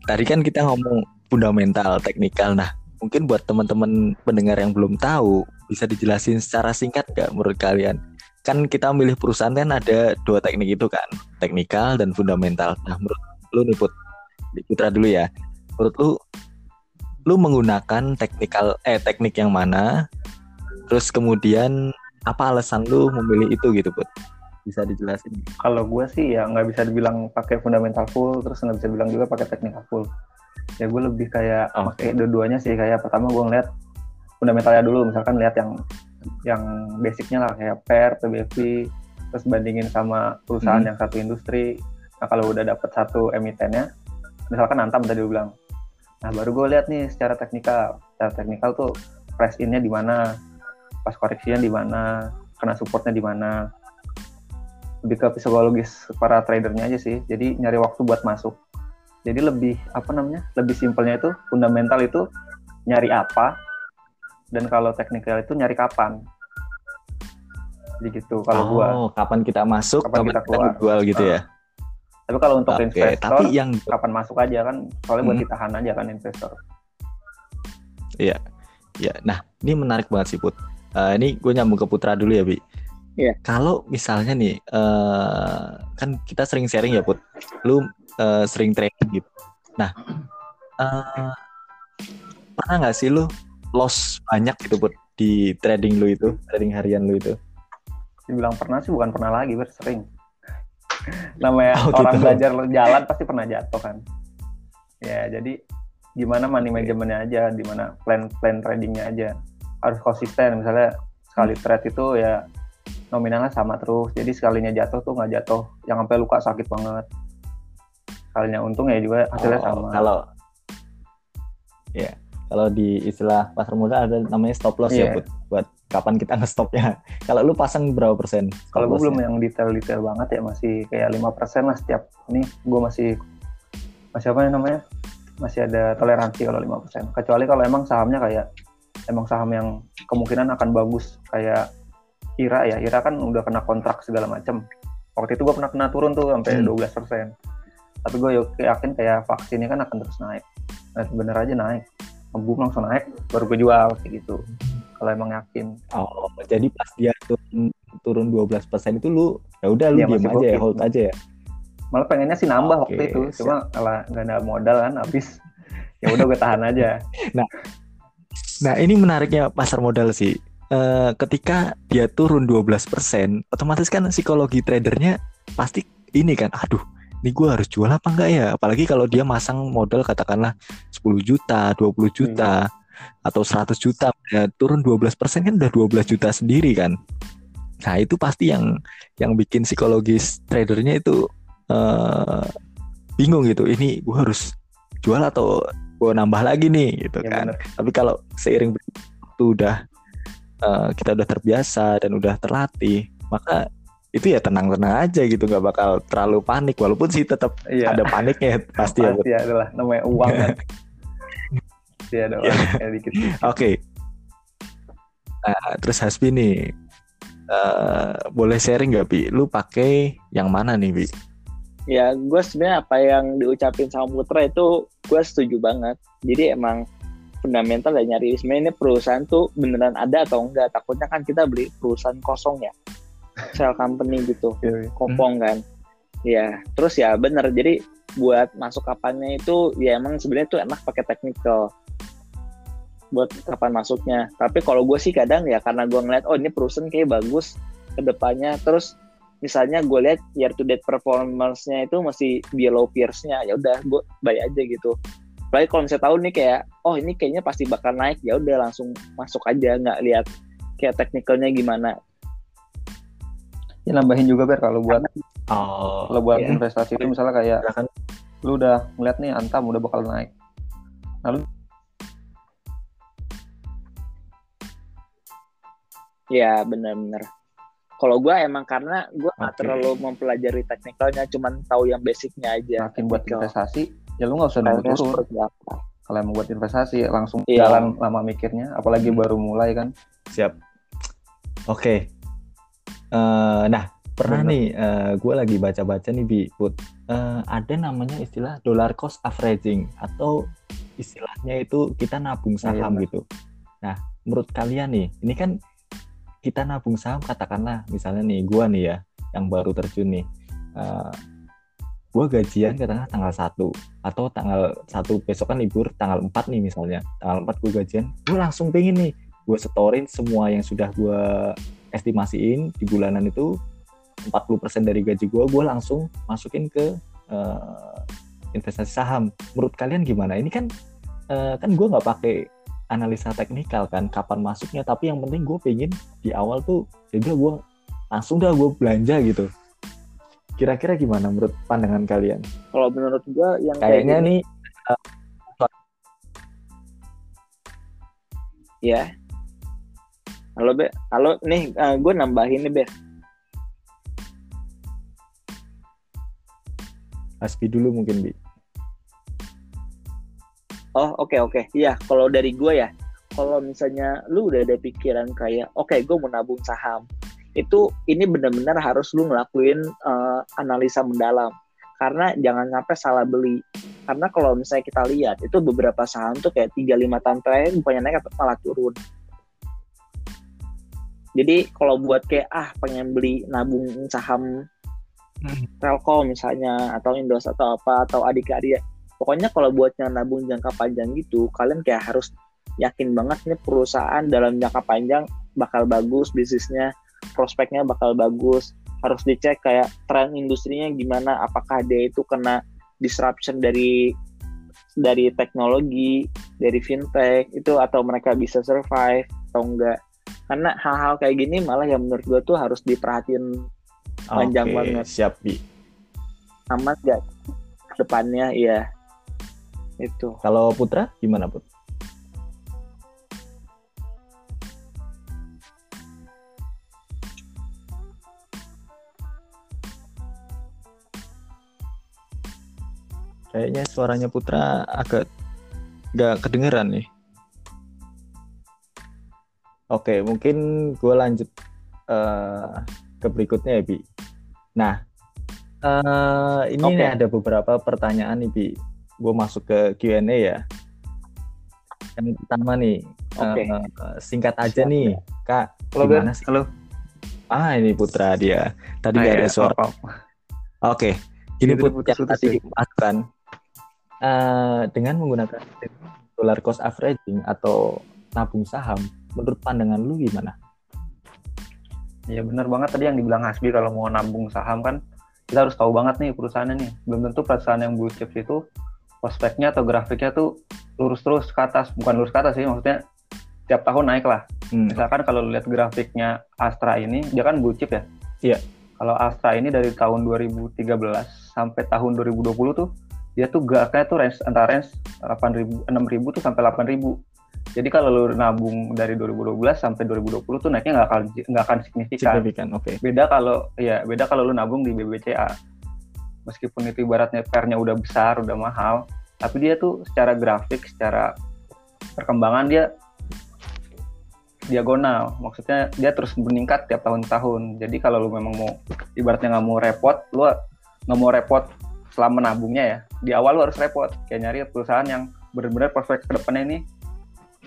tadi kan kita ngomong fundamental, teknikal. Nah, mungkin buat teman-teman pendengar yang belum tahu, bisa dijelasin secara singkat nggak menurut kalian? Kan kita milih perusahaan kan ada dua teknik itu kan, teknikal dan fundamental. Nah, menurut lu nih Put, Putra dulu ya. Menurut lu, lu menggunakan teknikal eh teknik yang mana? Terus kemudian apa alasan lu memilih itu gitu Put? Bisa dijelasin? Kalau gue sih ya nggak bisa dibilang pakai fundamental full, terus nggak bisa bilang juga pakai technical full. Ya gue lebih kayak Oke. pakai dua-duanya sih. Kayak pertama gue ngeliat fundamentalnya dulu, misalkan lihat yang yang basicnya lah kayak PER, PBV, terus bandingin sama perusahaan Hmm. yang satu industri. Nah kalau udah dapet satu emitennya, misalkan Antam tadi gue bilang, nah baru gue lihat nih secara teknikal, secara teknikal tuh price in-nya di mana, pas koreksinya di mana, kena supportnya di mana. Lebih ke psikologis para tradernya aja sih. Jadi nyari waktu buat masuk. Jadi lebih apa namanya? Lebih simpelnya itu fundamental itu nyari apa dan kalau teknikal itu nyari kapan. Jadi gitu kalau gua. oh, kapan kita masuk, Kapan kapan, kita kita keluar. jual gitu Ah. ya? Tapi kalau untuk Oke, investor tapi yang kapan masuk aja kan soalnya buat Hmm. ditahan aja kan investor. ya, nah ini menarik banget sih Put. Eh, ini gue nyambung ke Putra dulu ya Bi. Iya. Kalau misalnya nih, eh, kan kita sering sharing ya Put. Lu uh, sering trading gitu. Nah, uh, pernah nggak sih lu loss banyak gitu buat di trading lu itu, trading harian lu itu? Dibilang pernah sih bukan pernah lagi, ber sering. Namanya Oh, orang gitu. belajar jalan pasti pernah jatuh kan. Ya, jadi gimana money manajemennya aja, gimana plan plan tradingnya aja. Harus konsisten. Misalnya sekali trade itu ya nominalnya sama terus. Jadi sekalinya jatuh tuh nggak jatuh yang sampai luka sakit banget. Sekalinya untung ya juga hasilnya Oh, sama. Kalau ya, kalau di istilah pasar modal ada namanya stop loss ya Iya. buat buat kapan kita ngestopnya. Kalau lu pasang berapa persen? Kalau gue belum yang detail-detail banget ya masih kayak lima persen lah setiap ini gue masih masih apa namanya masih ada toleransi kalau lima persen. Kecuali kalau emang sahamnya kayak emang saham yang kemungkinan akan bagus kayak Ira ya. Ira kan udah kena kontrak segala macam. Waktu itu gue pernah kena turun tuh sampai Hmm. 12 persen. Tapi gue yakin kayak vaksin ini kan akan terus naik. Nah bener aja naik. Ngebum langsung naik, baru gue jual kayak gitu. Kalau emang yakin. Oh, jadi pas dia turun turun 12% itu lu ya udah lu Iya, diem aja ya, hold aja ya. malah pengennya sih nambah waktu Oke, itu cuma kalau nggak ada modal kan habis ya udah gue tahan aja Nah, ini menariknya pasar modal sih. Eh, ketika dia turun 12%, otomatis kan psikologi tradernya pasti ini kan, aduh, ini gue harus jual apa enggak ya? Apalagi kalau dia masang modal katakanlah 10 juta, 20 juta, atau 100 juta, ya, turun 12% kan udah 12 juta sendiri kan. Nah, itu pasti yang yang bikin psikologis tradernya itu eh, bingung gitu. Ini gue harus jual atau gue nambah lagi nih gitu ya kan. bener. Tapi kalau seiring waktu udah eh, kita udah terbiasa dan udah terlatih, maka itu ya tenang-tenang aja gitu, nggak bakal terlalu panik. Walaupun sih tetap iya ada paniknya pasti ya. pasti adalah namanya uang kan pasti ada Iya. uang kayak dikit Oke. Nah, terus Hasbi nih, eh, boleh sharing nggak bi? Lu pakai yang mana nih bi? Ya, gue sebenarnya apa yang diucapin sama Putra itu gue setuju banget. Jadi emang fundamental dan nyari sebenarnya ini perusahaan tuh beneran ada atau enggak. Takutnya kan kita beli perusahaan kosong ya, shell company gitu, Iya, iya. kopong kan. Ya, terus ya bener. Jadi buat masuk kapannya itu ya emang sebenarnya tuh enak pakai technical buat kapan masuknya. Tapi kalau gue sih kadang ya karena gue ngeliat oh ini perusahaan kayak bagus ke depannya terus misalnya gue lihat year to date performance-nya itu masih below peers-nya ya udah gue buy aja gitu. Apalagi kalau misalnya tahu nih kayak oh ini kayaknya pasti bakal naik ya udah langsung masuk aja nggak lihat kayak teknikalnya gimana. Ya nambahin juga ber kalau buat Oh, kalau buat iya. investasi itu misalnya kayak lu udah ngeliat nih antam udah bakal naik Ya bener-bener. Kalau gue emang karena gue nggak Oke. terlalu mempelajari teknikalnya, cuman tahu yang basicnya aja. yakin buat investasi ya lu nggak usah nunggu turun kalau emang buat investasi langsung Iya. jalan lama mikirnya apalagi Hmm. baru mulai kan Siap. Oke. Eh, nah, pernah Bener. nih, gue lagi baca-baca nih, Bi, Put. Eh, ada namanya istilah dollar cost averaging atau istilahnya itu kita nabung Iya, saham gitu. Nah, menurut kalian nih, ini kan kita nabung saham katakanlah misalnya nih, gue nih ya, yang baru terjun nih. Eh, gue gajian katakanlah tanggal 1 atau tanggal 1 besok kan libur tanggal 4 nih misalnya. Tanggal 4 gue gajian, gue langsung pengen nih gue setorin semua yang sudah gue estimasiin di bulanan itu 40% dari gaji gue gue langsung masukin ke eh, investasi saham. Menurut kalian gimana? Ini kan eh, kan gue nggak pakai analisa teknikal kan kapan masuknya tapi yang penting gue pengen di awal tuh jadi gue langsung dah gue belanja gitu. Kira-kira gimana menurut pandangan kalian? Kalau menurut gue yang kayak kayaknya gini, nih ya. Halo Be, halo nih gue nambahin nih Be. Aspi dulu mungkin bi Oh oke oke, iya kalau dari gue ya, kalau misalnya lu udah ada pikiran kayak, oke gue mau nabung saham, itu ini benar-benar harus lu ngelakuin eh, analisa mendalam, karena jangan sampai salah beli. Karena kalau misalnya kita lihat itu beberapa saham tuh kayak 3-5 tahun terakhir bukannya naik atau malah turun. Jadi kalau buat kayak ah pengen beli nabung saham hmm. Telkom misalnya atau Indos atau apa atau Adikarya pokoknya kalau buat yang nabung jangka panjang gitu kalian kayak harus yakin banget nih perusahaan dalam jangka panjang bakal bagus bisnisnya prospeknya bakal bagus harus dicek kayak tren industrinya gimana apakah dia itu kena disruption dari dari teknologi dari fintech itu atau mereka bisa survive atau enggak karena hal-hal kayak gini malah yang menurut gue tuh harus diperhatiin panjang okay, banget. siap bi. Amat gak depannya iya. Itu. Kalau Putra gimana Put? Kayaknya suaranya Putra agak nggak kedengeran nih. Oke, mungkin gue lanjut uh, ke berikutnya ya, Bi. Nah, uh, ini okay. nih ada beberapa pertanyaan nih, Bi gue masuk ke Q&A ya. Yang pertama nih, okay. uh, eh, singkat aja Siap, nih, ya. Kak. Halo, gimana sih? Halo. Ah, ini Putra dia. Tadi nggak ah, ada iya. suara. Oh, oh. Oke, okay. ini Putra yang tadi dimasukkan. Uh, dengan menggunakan dollar cost averaging atau nabung saham, menurut pandangan lu gimana? Ya benar banget tadi yang dibilang Hasbi kalau mau nabung saham kan kita harus tahu banget nih perusahaannya nih. Belum tentu perusahaan yang blue chip itu prospeknya atau grafiknya tuh lurus terus ke atas bukan lurus ke atas sih maksudnya tiap tahun naik lah hmm. misalkan kalau lihat grafiknya Astra ini dia kan blue chip ya iya kalau Astra ini dari tahun 2013 sampai tahun 2020 tuh dia tuh gaknya tuh range antara range 8.000 6.000 tuh sampai 8.000 jadi kalau lu nabung dari 2012 sampai 2020 tuh naiknya nggak akan nggak akan signifikan. Signifikan, oke. Okay. Beda kalau ya beda kalau lu nabung di BBCA meskipun itu ibaratnya pernya udah besar udah mahal tapi dia tuh secara grafik secara perkembangan dia diagonal maksudnya dia terus meningkat tiap tahun-tahun jadi kalau lu memang mau ibaratnya nggak mau repot lu nggak mau repot selama nabungnya ya di awal lu harus repot kayak nyari perusahaan yang benar-benar prospek ke depannya ini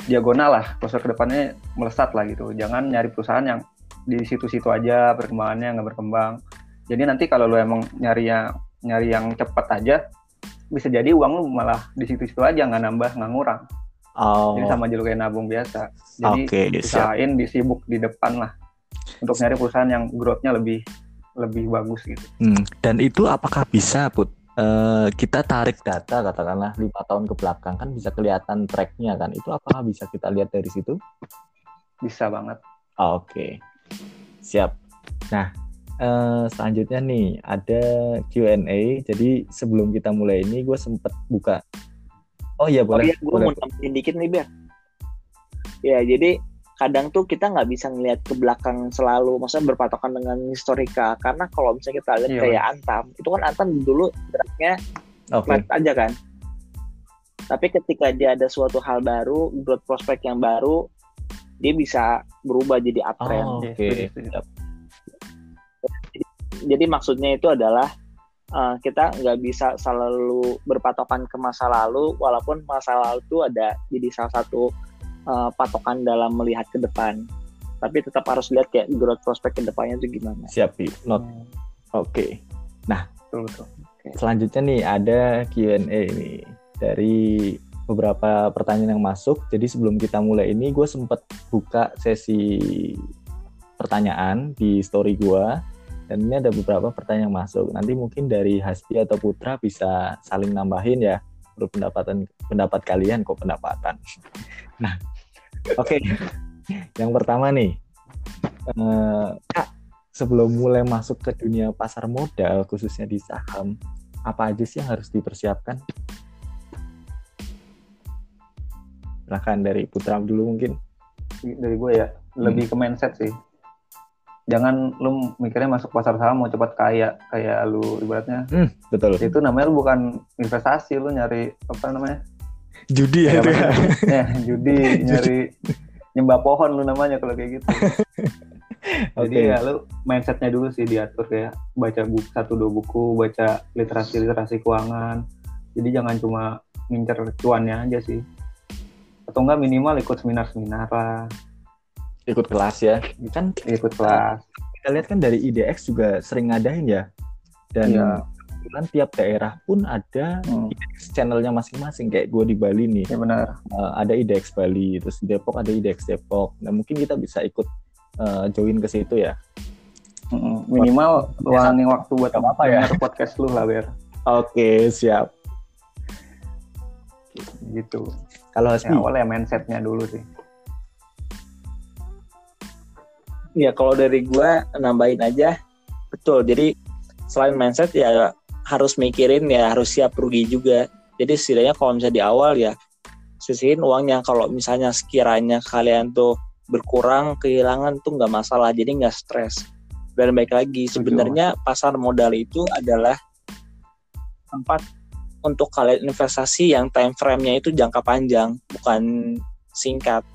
diagonal lah. Prospek ke depannya melesat lah gitu. Jangan nyari perusahaan yang di situ-situ aja perkembangannya nggak berkembang. Jadi nanti kalau lu emang nyari yang nyari yang cepat aja bisa jadi uang lu malah di situ-situ aja nggak nambah nggak ngurang. Oh. jadi sama aja lu kayak nabung biasa. Jadi okay, usahain disibuk di depan lah untuk nyari perusahaan yang growth-nya lebih lebih bagus gitu. Hmm. dan itu apakah bisa put Uh, kita tarik data katakanlah lima tahun ke belakang kan bisa kelihatan tracknya kan itu apakah bisa kita lihat dari situ bisa banget oke okay. siap nah uh, selanjutnya nih ada Q&A. Jadi sebelum kita mulai ini gue sempet buka. Oh iya boleh. Oh iya, gue mau tambahin dikit nih biar. Ya jadi kadang tuh kita nggak bisa ngelihat ke belakang selalu, maksudnya berpatokan dengan historika. Karena kalau misalnya kita lihat iya. kayak Antam, itu kan Antam dulu geraknya okay. aja kan. Tapi ketika dia ada suatu hal baru, growth prospect yang baru, dia bisa berubah jadi uptrend. Oh, Oke. Okay jadi maksudnya itu adalah uh, kita nggak bisa selalu berpatokan ke masa lalu walaupun masa lalu itu ada jadi salah satu uh, patokan dalam melihat ke depan tapi tetap harus lihat kayak growth prospect ke depannya itu gimana siap not hmm. oke okay. nah betul betul selanjutnya nih ada Q&A ini dari beberapa pertanyaan yang masuk jadi sebelum kita mulai ini gue sempat buka sesi pertanyaan di story gue dan ini ada beberapa pertanyaan yang masuk. Nanti mungkin dari Hasbi atau Putra bisa saling nambahin ya menurut pendapatan pendapat kalian kok pendapatan. Nah, oke. Okay. yang pertama nih, eh, Kak, sebelum mulai masuk ke dunia pasar modal khususnya di saham, apa aja sih yang harus dipersiapkan? Silahkan dari Putra dulu mungkin. Dari gue ya, lebih hmm. ke mindset sih. Jangan lu mikirnya masuk pasar saham mau cepat kaya kayak lu ibaratnya. Hmm, betul. Itu namanya lu bukan investasi lu nyari apa namanya? Judi ya, ya, ya judi. nyari nyembah pohon lu namanya kalau kayak gitu jadi okay. ya lu mindsetnya dulu sih diatur kayak baca buku satu dua buku baca literasi literasi keuangan. Jadi jangan cuma ngincer cuannya aja sih. Atau enggak minimal ikut seminar seminar lah. Ikut kelas ya. Kan? Ikut kelas. kita lihat kan dari IDX juga sering ngadain ya. Dan Iya. kebetulan tiap daerah pun ada Hmm. IDX channelnya masing-masing. Kayak gue di Bali nih. Ya benar. eh, ada IDX Bali terus di Depok ada IDX Depok. Nah mungkin kita bisa ikut eh, join ke situ ya Mm-mm. Minimal luangin waktu buat Gak apa-apa ya. podcast lu lah biar oke siap gitu. kalau Ya, Hasbi awalnya mindsetnya dulu sih. Ya kalau dari gua nambahin aja betul. Jadi selain mindset ya harus mikirin ya harus siap rugi juga. Jadi setidaknya kalau misalnya di awal ya sisihin uangnya. Kalau misalnya sekiranya kalian tuh berkurang kehilangan tuh nggak masalah. Jadi nggak stres. Dan baik lagi sebenarnya pasar modal itu adalah tempat untuk kalian investasi yang time frame-nya itu jangka panjang bukan singkat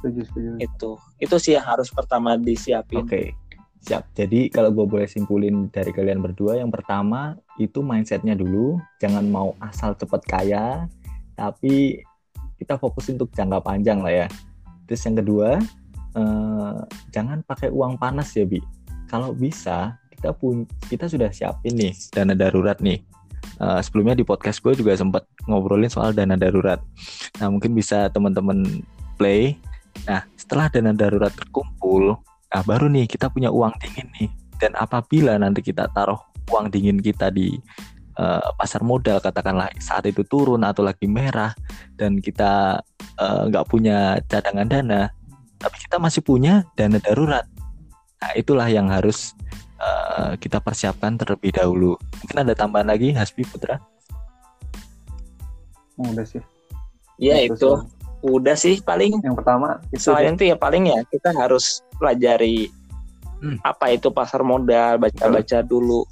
Setuju, setuju. itu itu sih yang harus pertama disiapin Oke, siap. Jadi kalau gue boleh simpulin dari kalian berdua, yang pertama itu mindsetnya dulu, jangan mau asal cepet kaya, tapi kita fokus untuk jangka panjang lah ya. Terus yang kedua, eh, jangan pakai uang panas ya bi. Kalau bisa kita pun kita sudah siapin nih dana darurat nih. Eh, sebelumnya di podcast gue juga sempat ngobrolin soal dana darurat. Nah mungkin bisa teman-teman play. Nah setelah dana darurat terkumpul, Nah, baru nih kita punya uang dingin nih. Dan apabila nanti kita taruh uang dingin kita di eh, pasar modal, katakanlah saat itu turun atau lagi merah, dan kita eh, nggak punya cadangan dana, tapi kita masih punya dana darurat. Nah, itulah yang harus eh, kita persiapkan terlebih dahulu. Mungkin ada tambahan lagi, Hasbi Putra? Udah sih. ya Itu itu sih. udah sih paling Yang pertama itu selain itu ya paling ya kita harus pelajari Hmm. apa itu pasar modal baca-baca dulu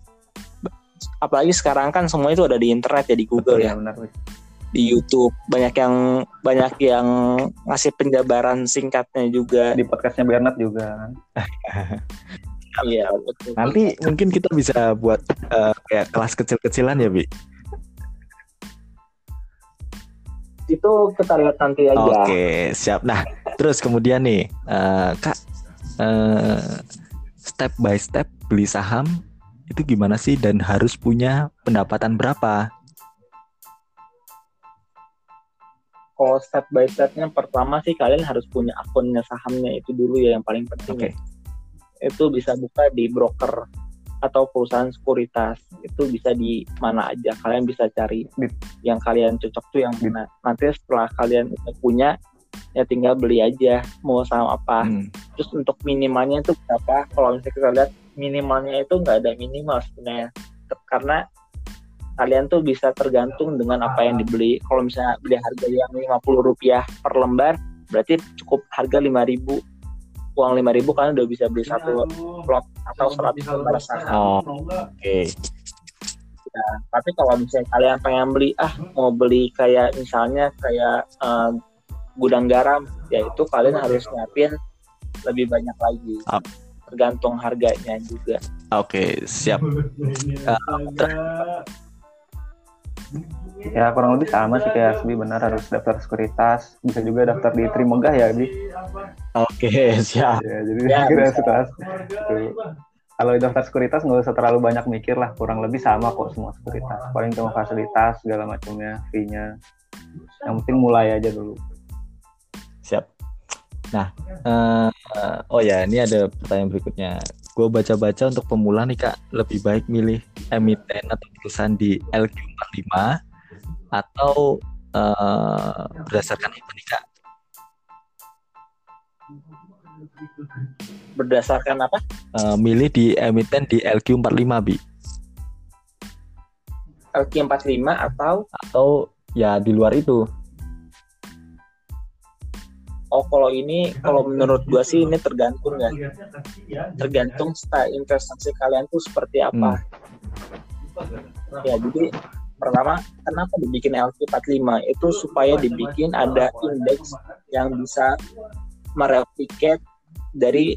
apalagi sekarang kan semua itu ada di internet ya di Google Betul, ya benar. Wis. di YouTube banyak yang banyak yang ngasih penjabaran singkatnya juga Di podcastnya Bernard juga kan. iya Nanti mungkin kita bisa buat eh, kayak kelas kecil-kecilan ya, Bi? itu kita lihat nanti aja Oke, siap. Nah, terus kemudian nih, eh, Kak, eh, step by step beli saham itu gimana sih? Dan harus punya pendapatan berapa? kalau step by stepnya pertama sih kalian harus punya akunnya sahamnya itu dulu ya yang paling penting Oke. itu bisa buka di broker atau perusahaan sekuritas. Itu bisa di mana aja. Kalian bisa cari yang kalian cocok tuh yang mana. Nanti setelah kalian udah punya ya tinggal beli aja mau saham apa. Hmm, terus untuk minimalnya itu berapa? Kalau misalnya kita lihat minimalnya itu nggak ada minimal sebenarnya. Karena kalian tuh bisa tergantung dengan apa yang dibeli. Kalau misalnya beli harga yang 50 rupiah per lembar berarti cukup harga 5000 uang 5000 kalian udah bisa beli satu lot atau 100 lembar saham. Oh, Oke, tapi kalau misalnya kalian pengen beli ah mau beli kayak misalnya kayak eh, gudang garam ya itu kalian harus nyiapin lebih banyak lagi. Tergantung harganya juga oke, siap. Ya kurang lebih sama sih kayak Asbi benar harus daftar sekuritas. Bisa juga daftar di Trimegah ya, Bi. Oke, siap. Ya, jadi Ya, kita sekuritas. Kalau daftar sekuritas nggak usah terlalu banyak mikir lah, kurang lebih sama kok semua sekuritas. Paling cuma fasilitas segala macamnya, fee-nya. Yang penting mulai aja dulu. Siap. Nah, eh, oh ya, ini ada pertanyaan berikutnya. Gue baca-baca untuk pemula nih kak, lebih baik milih emiten atau perusahaan di LQ45 atau eh, berdasarkan apa nih kak? berdasarkan apa Eh, milih di emiten di LQ45 bi LQ45 atau atau ya di luar itu? Oh kalau ini kalau menurut gua sih ini tergantung ya. Tergantung style investasi kalian tuh seperti apa. Ya jadi pertama kenapa dibikin LQ45 itu supaya dibikin ada indeks yang bisa mereplikat dari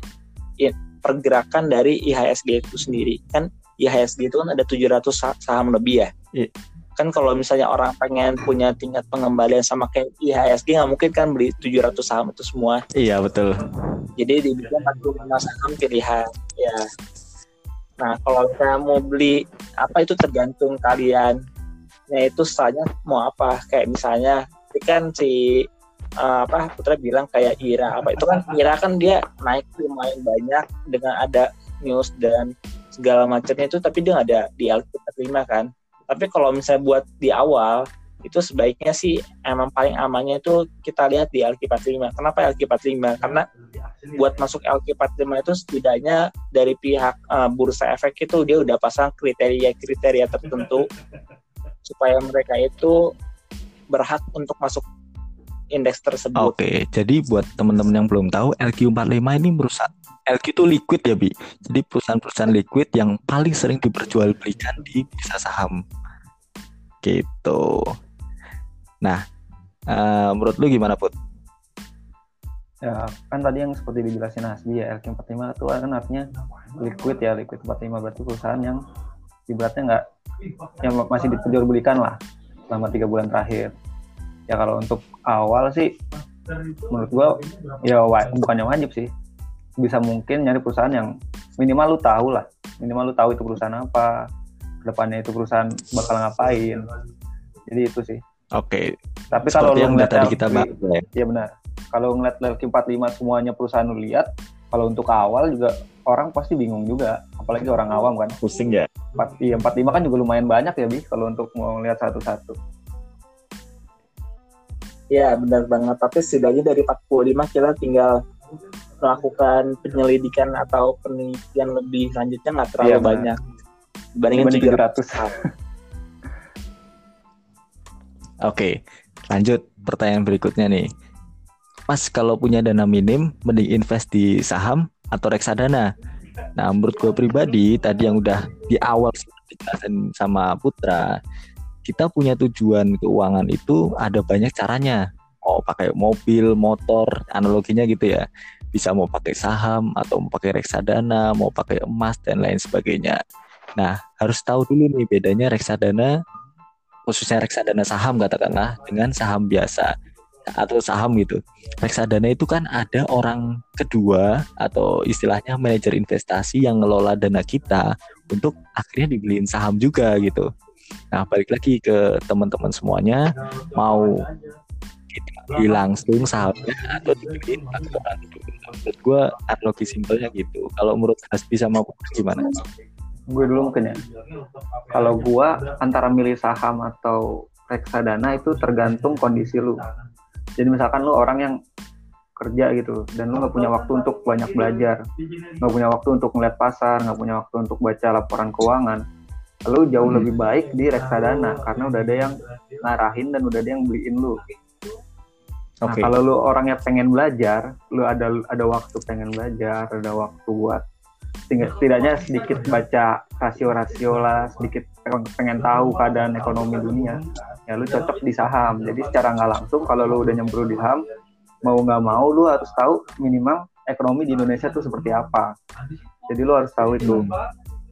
pergerakan dari IHSG itu sendiri. Kan IHSG itu kan ada 700 sa- saham lebih ya? Iya. Kan kalau misalnya orang pengen punya tingkat pengembalian sama kayak IHSG nggak mungkin kan beli 700 saham itu semua Iya betul. jadi dibikin 45 saham pilihan ya Nah, kalau misalnya mau beli apa itu tergantung kalian. Nah, itu soalnya mau apa? Kayak misalnya kan si uh, apa Putra bilang kayak Ira apa itu kan Ira kan dia naik lumayan banyak dengan ada news dan segala macamnya itu tapi dia nggak ada di LQ45 kan. Tapi kalau misalnya buat di awal itu sebaiknya sih emang paling amannya itu kita lihat di LQ45. Kenapa LQ45? Karena buat masuk LQ45 itu setidaknya dari pihak uh, bursa efek itu dia udah pasang kriteria-kriteria tertentu supaya mereka itu berhak untuk masuk indeks tersebut. Oke, jadi buat teman-teman yang belum tahu LQ45 ini merusak LQ itu liquid ya Bi. Jadi perusahaan-perusahaan liquid yang paling sering diperjualbelikan di bursa saham. Gitu. Nah, uh, menurut lu gimana Put? Ya, kan tadi yang seperti dijelasin Hasbi ya, LQ45 itu kan artinya liquid ya, liquid 45 berarti perusahaan yang ibaratnya nggak yang masih diperjualbelikan lah selama tiga bulan terakhir. Ya kalau untuk awal sih menurut gua ya bukannya wajib sih. Bisa mungkin nyari perusahaan yang minimal lu tahu lah, minimal lu tahu itu perusahaan apa, ke depannya itu perusahaan bakal ngapain. Jadi itu sih. Oke. Tapi kalau yang tadi kita bahas ya. Iya benar. Kalau ngeliat LQ 45 semuanya perusahaan lu lihat, kalau untuk awal juga orang pasti bingung juga, apalagi orang awam kan. Pusing ya. 4, iya, 45 kan juga lumayan banyak ya, Bi, kalau untuk mau lihat satu-satu. Ya, benar banget. Tapi setidaknya dari 45 kita tinggal melakukan penyelidikan atau penelitian lebih lanjutnya nggak terlalu iya, banyak. Dibandingin 700. Oke, lanjut pertanyaan berikutnya nih. Mas kalau punya dana minim, mending invest di saham atau reksadana. Nah, menurut gue pribadi, tadi yang udah di awal dijelasin sama Putra, kita punya tujuan keuangan itu ada banyak caranya. Oh, pakai mobil, motor, analoginya gitu ya. Bisa mau pakai saham atau mau pakai reksadana, mau pakai emas dan lain sebagainya. Nah, harus tahu dulu nih bedanya reksadana khususnya reksadana saham katakanlah dengan saham biasa atau saham gitu. Reksadana itu kan ada orang kedua atau istilahnya manajer investasi yang ngelola dana kita untuk akhirnya dibeliin saham juga gitu. Nah, balik lagi ke teman-teman semuanya mau kita langsung sahamnya atau dibeliin orang itu. Menurut gue analogi simpelnya gitu. Kalau menurut Hasbi sama gimana? gue dulu mungkin ya kalau gue antara milih saham atau reksadana itu tergantung kondisi lu jadi misalkan lu orang yang kerja gitu dan lu nggak punya waktu untuk banyak belajar nggak punya waktu untuk ngeliat pasar nggak punya waktu untuk baca laporan keuangan lu jauh hmm. lebih baik di reksadana karena udah ada yang ngarahin dan udah ada yang beliin lu Nah, okay. kalau lu orangnya pengen belajar, lu ada ada waktu pengen belajar, ada waktu buat setidaknya sedikit baca rasio-rasio lah, sedikit pengen tahu keadaan ekonomi dunia, ya lu cocok di saham. Jadi secara nggak langsung kalau lu udah nyemplung di saham, mau nggak mau lu harus tahu minimal ekonomi di Indonesia tuh seperti apa. Jadi lu harus tahu itu.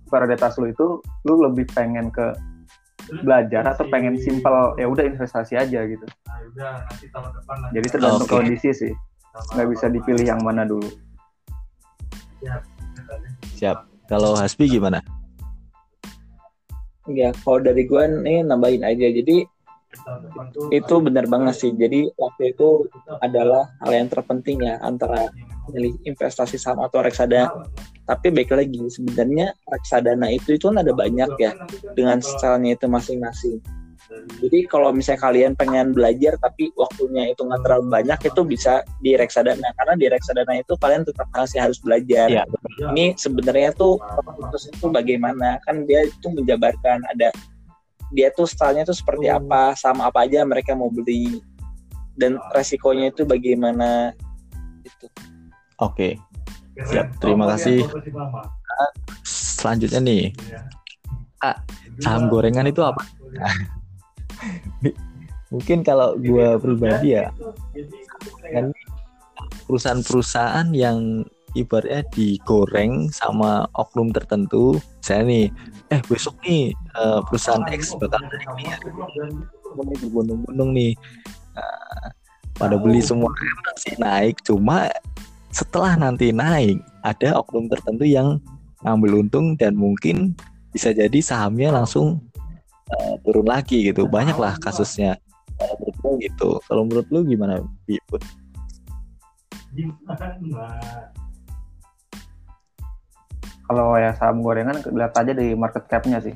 Varietas lu itu, lu lebih pengen ke belajar atau pengen simpel ya udah investasi aja gitu. Jadi tergantung okay. kondisi sih, nggak bisa dipilih yang mana dulu. Siap. Kalau Hasbi gimana? Ya, kalau dari gue nih nambahin aja. Jadi itu benar banget sih. Jadi waktu itu adalah hal yang terpenting ya antara milih investasi saham atau reksadana. Tapi baik lagi sebenarnya reksadana itu itu kan ada banyak ya dengan stylenya itu masing-masing. Jadi kalau misalnya kalian pengen belajar tapi waktunya itu nggak terlalu banyak itu bisa di reksadana karena di reksadana itu kalian tetap masih harus belajar. Ya. Ini sebenarnya tuh terus itu bagaimana kan dia itu menjabarkan ada dia tuh stylenya tuh seperti apa sama apa aja mereka mau beli dan resikonya itu bagaimana itu. Oke. Siap. Terima kasih. Selanjutnya nih. Kak, saham gorengan itu apa? mungkin kalau gue pribadi ya kan perusahaan-perusahaan yang ibaratnya digoreng sama oknum tertentu saya nih eh besok nih uh, perusahaan X bakal naik nih ya. berbondong-bondong nih uh, pada beli semua sih naik cuma setelah nanti naik ada oknum tertentu yang ngambil untung dan mungkin bisa jadi sahamnya langsung uh, turun lagi gitu. Banyak lah kasusnya. Kalau menurut lu gitu. Kalau menurut lu gimana, Biput? Kalau ya saham gorengan lihat aja di market cap-nya sih.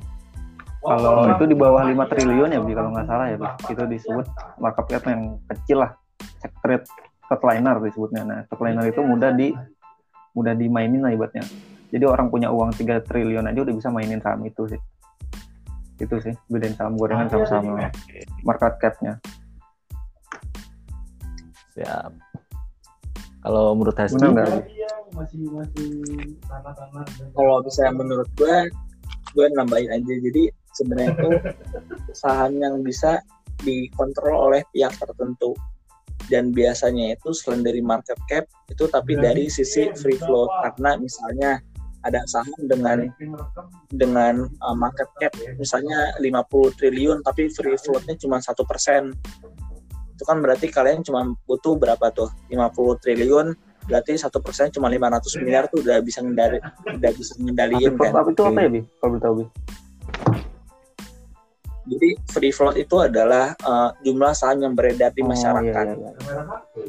Kalau itu di bawah 5 triliun ya, Bi, kalau nggak salah ya, Bi. Itu disebut market cap yang kecil lah. Secret liner disebutnya. Nah, liner itu mudah di mudah dimainin lah ibaratnya. Jadi orang punya uang 3 triliun aja udah bisa mainin saham itu sih. Itu sih, bedain saham gorengan sama saham market cap-nya. Siap. Kalau menurut Hesti, kalau misalnya menurut gue, gue nambahin aja. Jadi sebenarnya itu saham yang bisa dikontrol oleh pihak tertentu dan biasanya itu selain dari market cap itu tapi dari sisi free float karena misalnya ada saham dengan dengan uh, market cap misalnya 50 triliun tapi free floatnya cuma satu persen. Itu kan berarti kalian cuma butuh berapa tuh? 50 triliun berarti satu persen cuma 500 miliar tuh udah bisa ngendali udah bisa ngendaliin kan? itu apa ya bi? Kalau tahu bi jadi free float itu adalah uh, jumlah saham yang beredar di oh, masyarakat. Iya, iya, iya.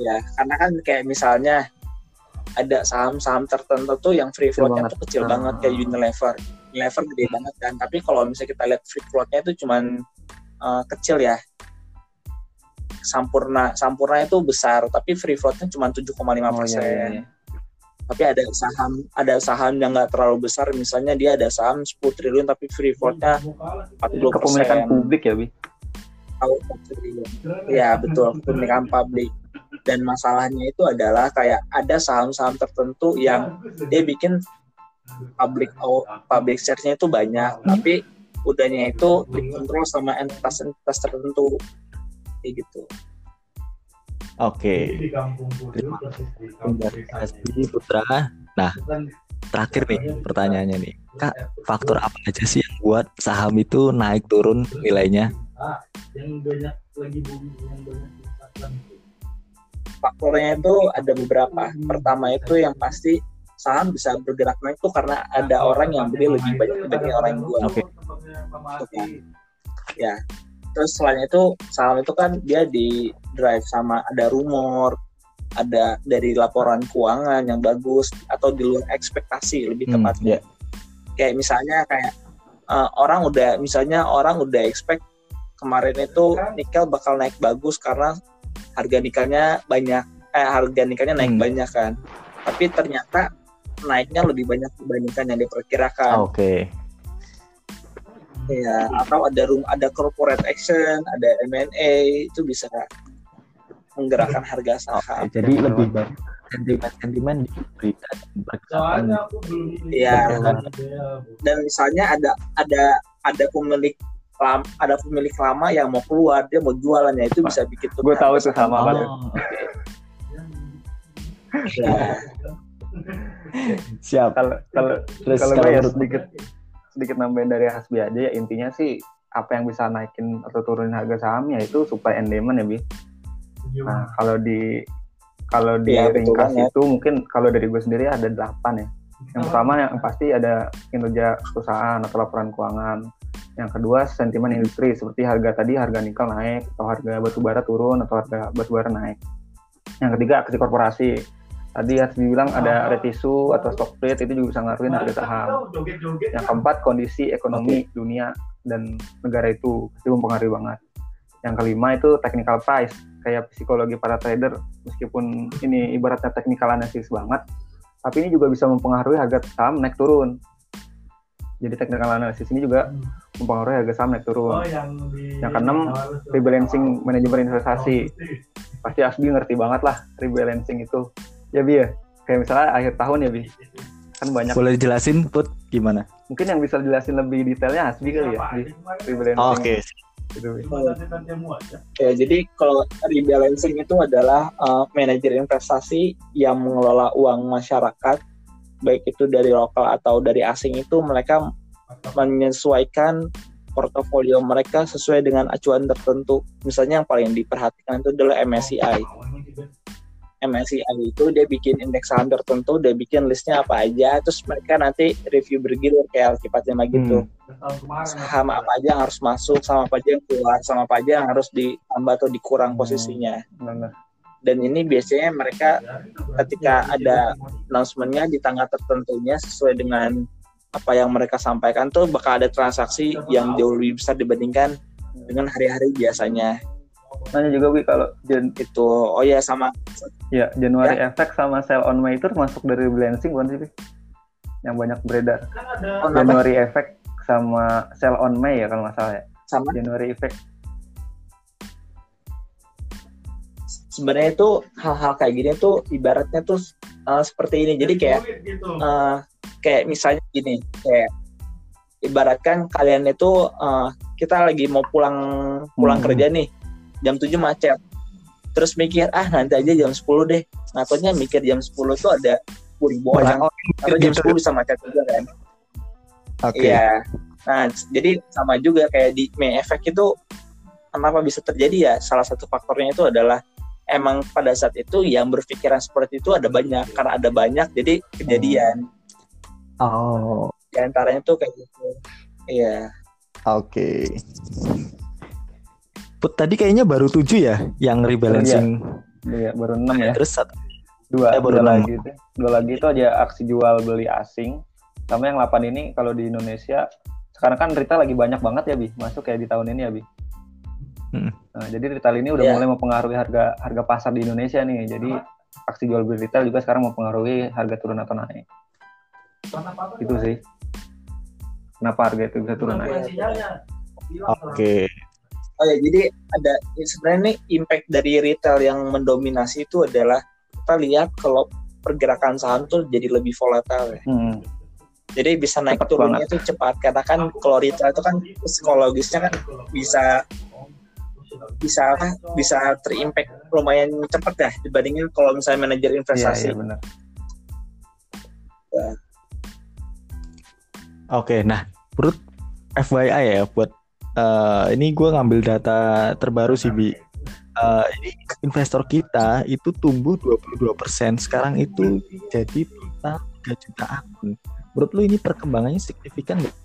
Ya, karena kan kayak misalnya ada saham-saham tertentu tuh yang free floatnya tuh kecil ah. banget kayak Unilever. Unilever gede banget kan, tapi kalau misalnya kita lihat free floatnya itu cuman uh, kecil ya. Sampurna, Sampurna itu besar, tapi free floatnya cuma 7,5 persen. Oh, iya, iya tapi ada saham ada saham yang nggak terlalu besar. Misalnya dia ada saham 10 triliun tapi free floatnya 40 kepemilikan publik ya bi? Ya betul. Kepemilikan publik. Dan masalahnya itu adalah kayak ada saham-saham tertentu yang dia bikin public public share-nya itu banyak. Tapi udahnya itu dikontrol sama entitas-entitas tertentu. Kayak gitu Oke. Terima kasih Putra. Nah, terakhir nih pertanyaannya nih. Kak, faktor apa aja sih yang buat saham itu naik turun nilainya? Faktornya itu ada beberapa. Pertama itu yang pasti saham bisa bergerak naik tuh karena ada orang yang beli lebih banyak dibanding orang yang jual. Oke. Okay. Ya, terus selain itu saham itu kan dia di drive sama ada rumor ada dari laporan keuangan yang bagus atau di luar ekspektasi lebih hmm, tepatnya yeah. kayak misalnya kayak uh, orang udah misalnya orang udah expect kemarin itu nikel bakal naik bagus karena harga nikelnya banyak eh harga nikelnya naik hmm. banyak kan tapi ternyata naiknya lebih banyak dibandingkan yang diperkirakan. Oke. Okay ya atau ada room ada corporate action ada M&A itu bisa menggerakkan harga saham. Oke, jadi lebih banyak sentimen sentimen di berita ya dan misalnya ada ada ada pemilik lama, ada pemilik lama yang mau keluar dia mau jualannya itu bisa bikin gue tahu tuh sama apa oh, ya. siap. Kalau kalau kalau gue ya sedikit sedikit nambahin dari Hasbi aja ya intinya sih apa yang bisa naikin atau turunin harga sahamnya itu supply and demand ya bi. Iya. Nah kalau di kalau di ya, ringkas itu mungkin kalau dari gue sendiri ada delapan ya. Yang pertama yang pasti ada kinerja perusahaan atau laporan keuangan. Yang kedua sentimen industri seperti harga tadi harga nikel naik atau harga batu bara turun atau harga batu bara naik. Yang ketiga aksi korporasi Tadi harus dibilang ada retisu atau stock split itu juga bisa ngaruhin harga saham. Yang keempat kondisi ekonomi okay. dunia dan negara itu pasti mempengaruhi banget. Yang kelima itu technical price kayak psikologi para trader meskipun ini ibaratnya technical analysis banget, tapi ini juga bisa mempengaruhi harga saham naik turun. Jadi technical analysis ini juga mempengaruhi harga saham naik turun. Oh, yang, di, yang keenam rebalancing manajemen investasi. Pasti Asbi ngerti banget lah rebalancing itu ya bi ya. Kayak misalnya akhir tahun ya bi. Kan banyak. Boleh dijelasin put gimana? Mungkin yang bisa dijelasin lebih detailnya Hasbi kali ya di oh, oke. Okay. Gitu, ya jadi kalau rebalancing itu adalah uh, manajer investasi yang mengelola uang masyarakat baik itu dari lokal atau dari asing itu mereka menyesuaikan portofolio mereka sesuai dengan acuan tertentu. Misalnya yang paling diperhatikan itu adalah MSCI MSCI itu dia bikin indeks saham tertentu, dia bikin listnya apa aja, terus mereka nanti review bergilir kayak Alkitab gitu. Hmm. Saham apa aja yang harus masuk, sama apa aja yang keluar, sama apa aja yang harus ditambah atau dikurang hmm. posisinya. Dan ini biasanya mereka ketika ada announcementnya di tanggal tertentunya sesuai dengan apa yang mereka sampaikan tuh bakal ada transaksi yang jauh lebih besar dibandingkan dengan hari-hari biasanya nanya juga Wi kalau Jan itu oh ya sama. Ya Januari ya. Effect sama Sell on May itu masuk dari Lansing bukan sih yang banyak beredar. Kan ada... oh, January apa? Effect sama Sell on May ya kalau nggak salah ya. Sama. January Effect sebenarnya itu hal-hal kayak gini tuh ibaratnya tuh uh, seperti ini. Jadi kayak uh, kayak misalnya gini kayak ibaratkan kalian itu uh, kita lagi mau pulang pulang hmm. kerja nih jam 7 macet. Terus mikir ah nanti aja jam 10 deh. Ngakunya mikir jam 10 tuh ada ribu orang. atau jam gitu. 10 bisa macet juga kan. Oke. Okay. iya. Nah jadi sama juga kayak di May Effect itu kenapa bisa terjadi ya? Salah satu faktornya itu adalah emang pada saat itu yang berpikiran seperti itu ada banyak. Karena ada banyak jadi kejadian. Oh. Di antaranya tuh kayak gitu. Iya. Oke. okay. Put tadi kayaknya baru tujuh ya yang rebalancing. Iya, iya baru enam ya. Terus satu. Dua, eh, baru dua lagi itu. Dua lagi itu aja aksi jual beli asing. Sama yang 8 ini kalau di Indonesia sekarang kan retail lagi banyak banget ya bi masuk kayak di tahun ini ya bi. Hmm. Nah, jadi retail ini udah yeah. mulai mempengaruhi harga harga pasar di Indonesia nih. Jadi aksi jual beli retail juga sekarang mempengaruhi harga turun atau naik. Itu sih. Kenapa harga itu bisa turun naik? Oke. Okay. Oh ya, jadi ada ya sebenarnya nih impact dari retail yang mendominasi itu adalah kita lihat kalau pergerakan saham tuh jadi lebih volatile ya. Hmm. Jadi bisa naik cepat turunnya itu cepat karena kan kalau retail itu kan psikologisnya kan bisa bisa bisa terimpact lumayan cepat ya dibandingin kalau misalnya manajer investasi. Iya, iya benar. Ya. Oke, nah menurut FYI ya buat uh, ini gue ngambil data terbaru sih bi. Uh, ini investor kita itu tumbuh 22% sekarang itu jadi total 3 juta akun menurut lu ini perkembangannya signifikan nggak?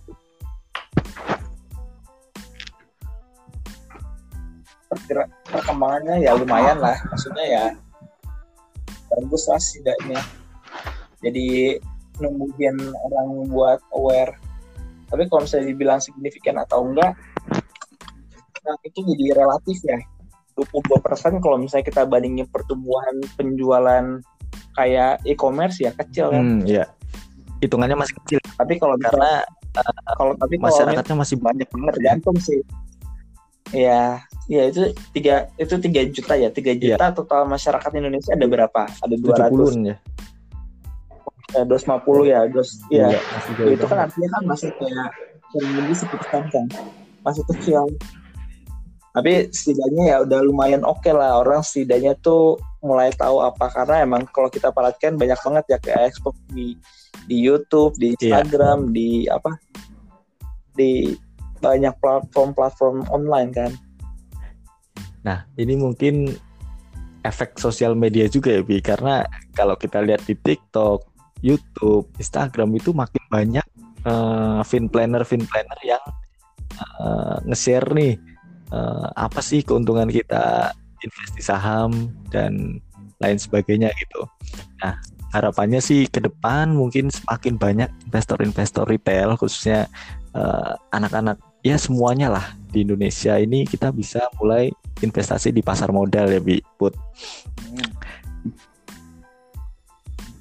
perkembangannya ya lumayan lah. Maksudnya ya bagus lah setidaknya. Jadi nungguin orang buat aware. Tapi kalau misalnya dibilang signifikan atau enggak nah itu jadi relatif ya 22% kalau misalnya kita bandingin pertumbuhan penjualan kayak e-commerce ya kecil kan. Hmm, ya. Hitungannya masih kecil. Tapi kalau karena uh, kalau tapi masyarakatnya masih banyak banget tergantung sih. Ya, ya itu tiga itu tiga juta ya tiga iya. juta ya. total masyarakat Indonesia ada berapa? Ada dua ratus ya. Ya, dos lima puluh ya, dos ya. ya itu kan artinya kan masih kayak lebih seperti kan, masih kecil tapi setidaknya ya udah lumayan oke okay lah orang setidaknya tuh mulai tahu apa karena emang kalau kita perhatikan banyak banget ya kayak ekspor di di YouTube, di iya. Instagram, yeah. di apa di banyak platform-platform online kan. Nah, ini mungkin efek sosial media juga ya, Bi, karena kalau kita lihat di TikTok, YouTube, Instagram itu makin banyak uh, fin planner fin planner yang uh, nge-share nih uh, apa sih keuntungan kita investasi saham dan lain sebagainya gitu. Nah, harapannya sih ke depan mungkin semakin banyak investor-investor retail khususnya eh, anak-anak ya semuanya lah di Indonesia ini kita bisa mulai investasi di pasar modal ya Bi Put.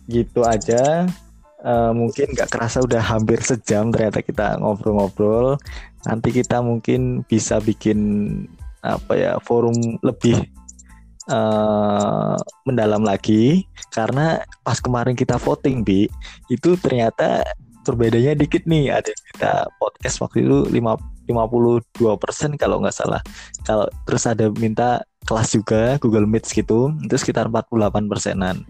Gitu aja. Uh, mungkin nggak kerasa udah hampir sejam ternyata kita ngobrol-ngobrol. Nanti kita mungkin bisa bikin apa ya forum lebih uh, mendalam lagi. Karena pas kemarin kita voting bi itu ternyata perbedaannya dikit nih ada kita podcast waktu itu 5 52 persen kalau nggak salah kalau terus ada minta kelas juga Google Meet gitu itu sekitar 48 persenan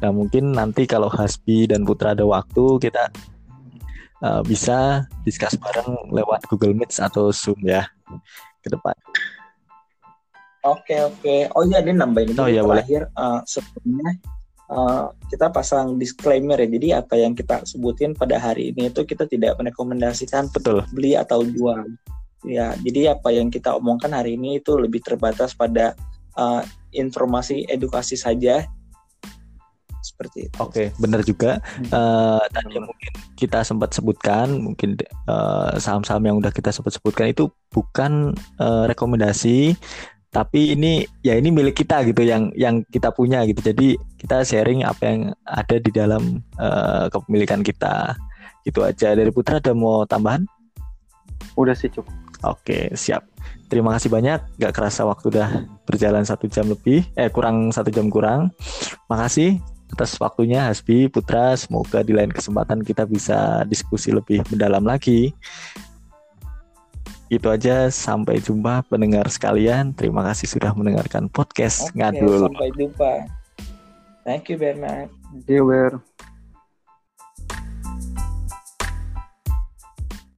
nah mungkin nanti kalau Hasbi dan Putra ada waktu kita uh, bisa diskus bareng lewat Google Meet atau Zoom ya ke depan. Oke oke. Oh iya ini nambahin Oh, iya, boleh. terakhir eh, sebelumnya eh, kita pasang disclaimer ya. Jadi apa yang kita sebutin pada hari ini itu kita tidak merekomendasikan Betul. beli atau jual. Ya, jadi apa yang kita omongkan hari ini itu lebih terbatas pada eh, informasi edukasi saja. Seperti itu. Oke, benar juga. Eh, tadi yang mungkin kita sempat sebutkan, mungkin saham-saham yang udah kita sempat sebutkan itu bukan eh, rekomendasi, tapi ini ya ini milik kita gitu, yang yang kita punya gitu. Jadi kita sharing apa yang ada di dalam eh, kepemilikan kita. Gitu aja. Dari Putra ada mau tambahan? Udah sih cukup. Oke, siap. Terima kasih banyak. Gak kerasa waktu udah berjalan satu jam lebih, eh kurang satu jam kurang. Makasih atas waktunya Hasbi Putra. Semoga di lain kesempatan kita bisa diskusi lebih mendalam lagi. Itu aja. Sampai jumpa pendengar sekalian. Terima kasih sudah mendengarkan podcast Oke, ngadul. sampai jumpa. Thank you Bernard. Thank you, Ber.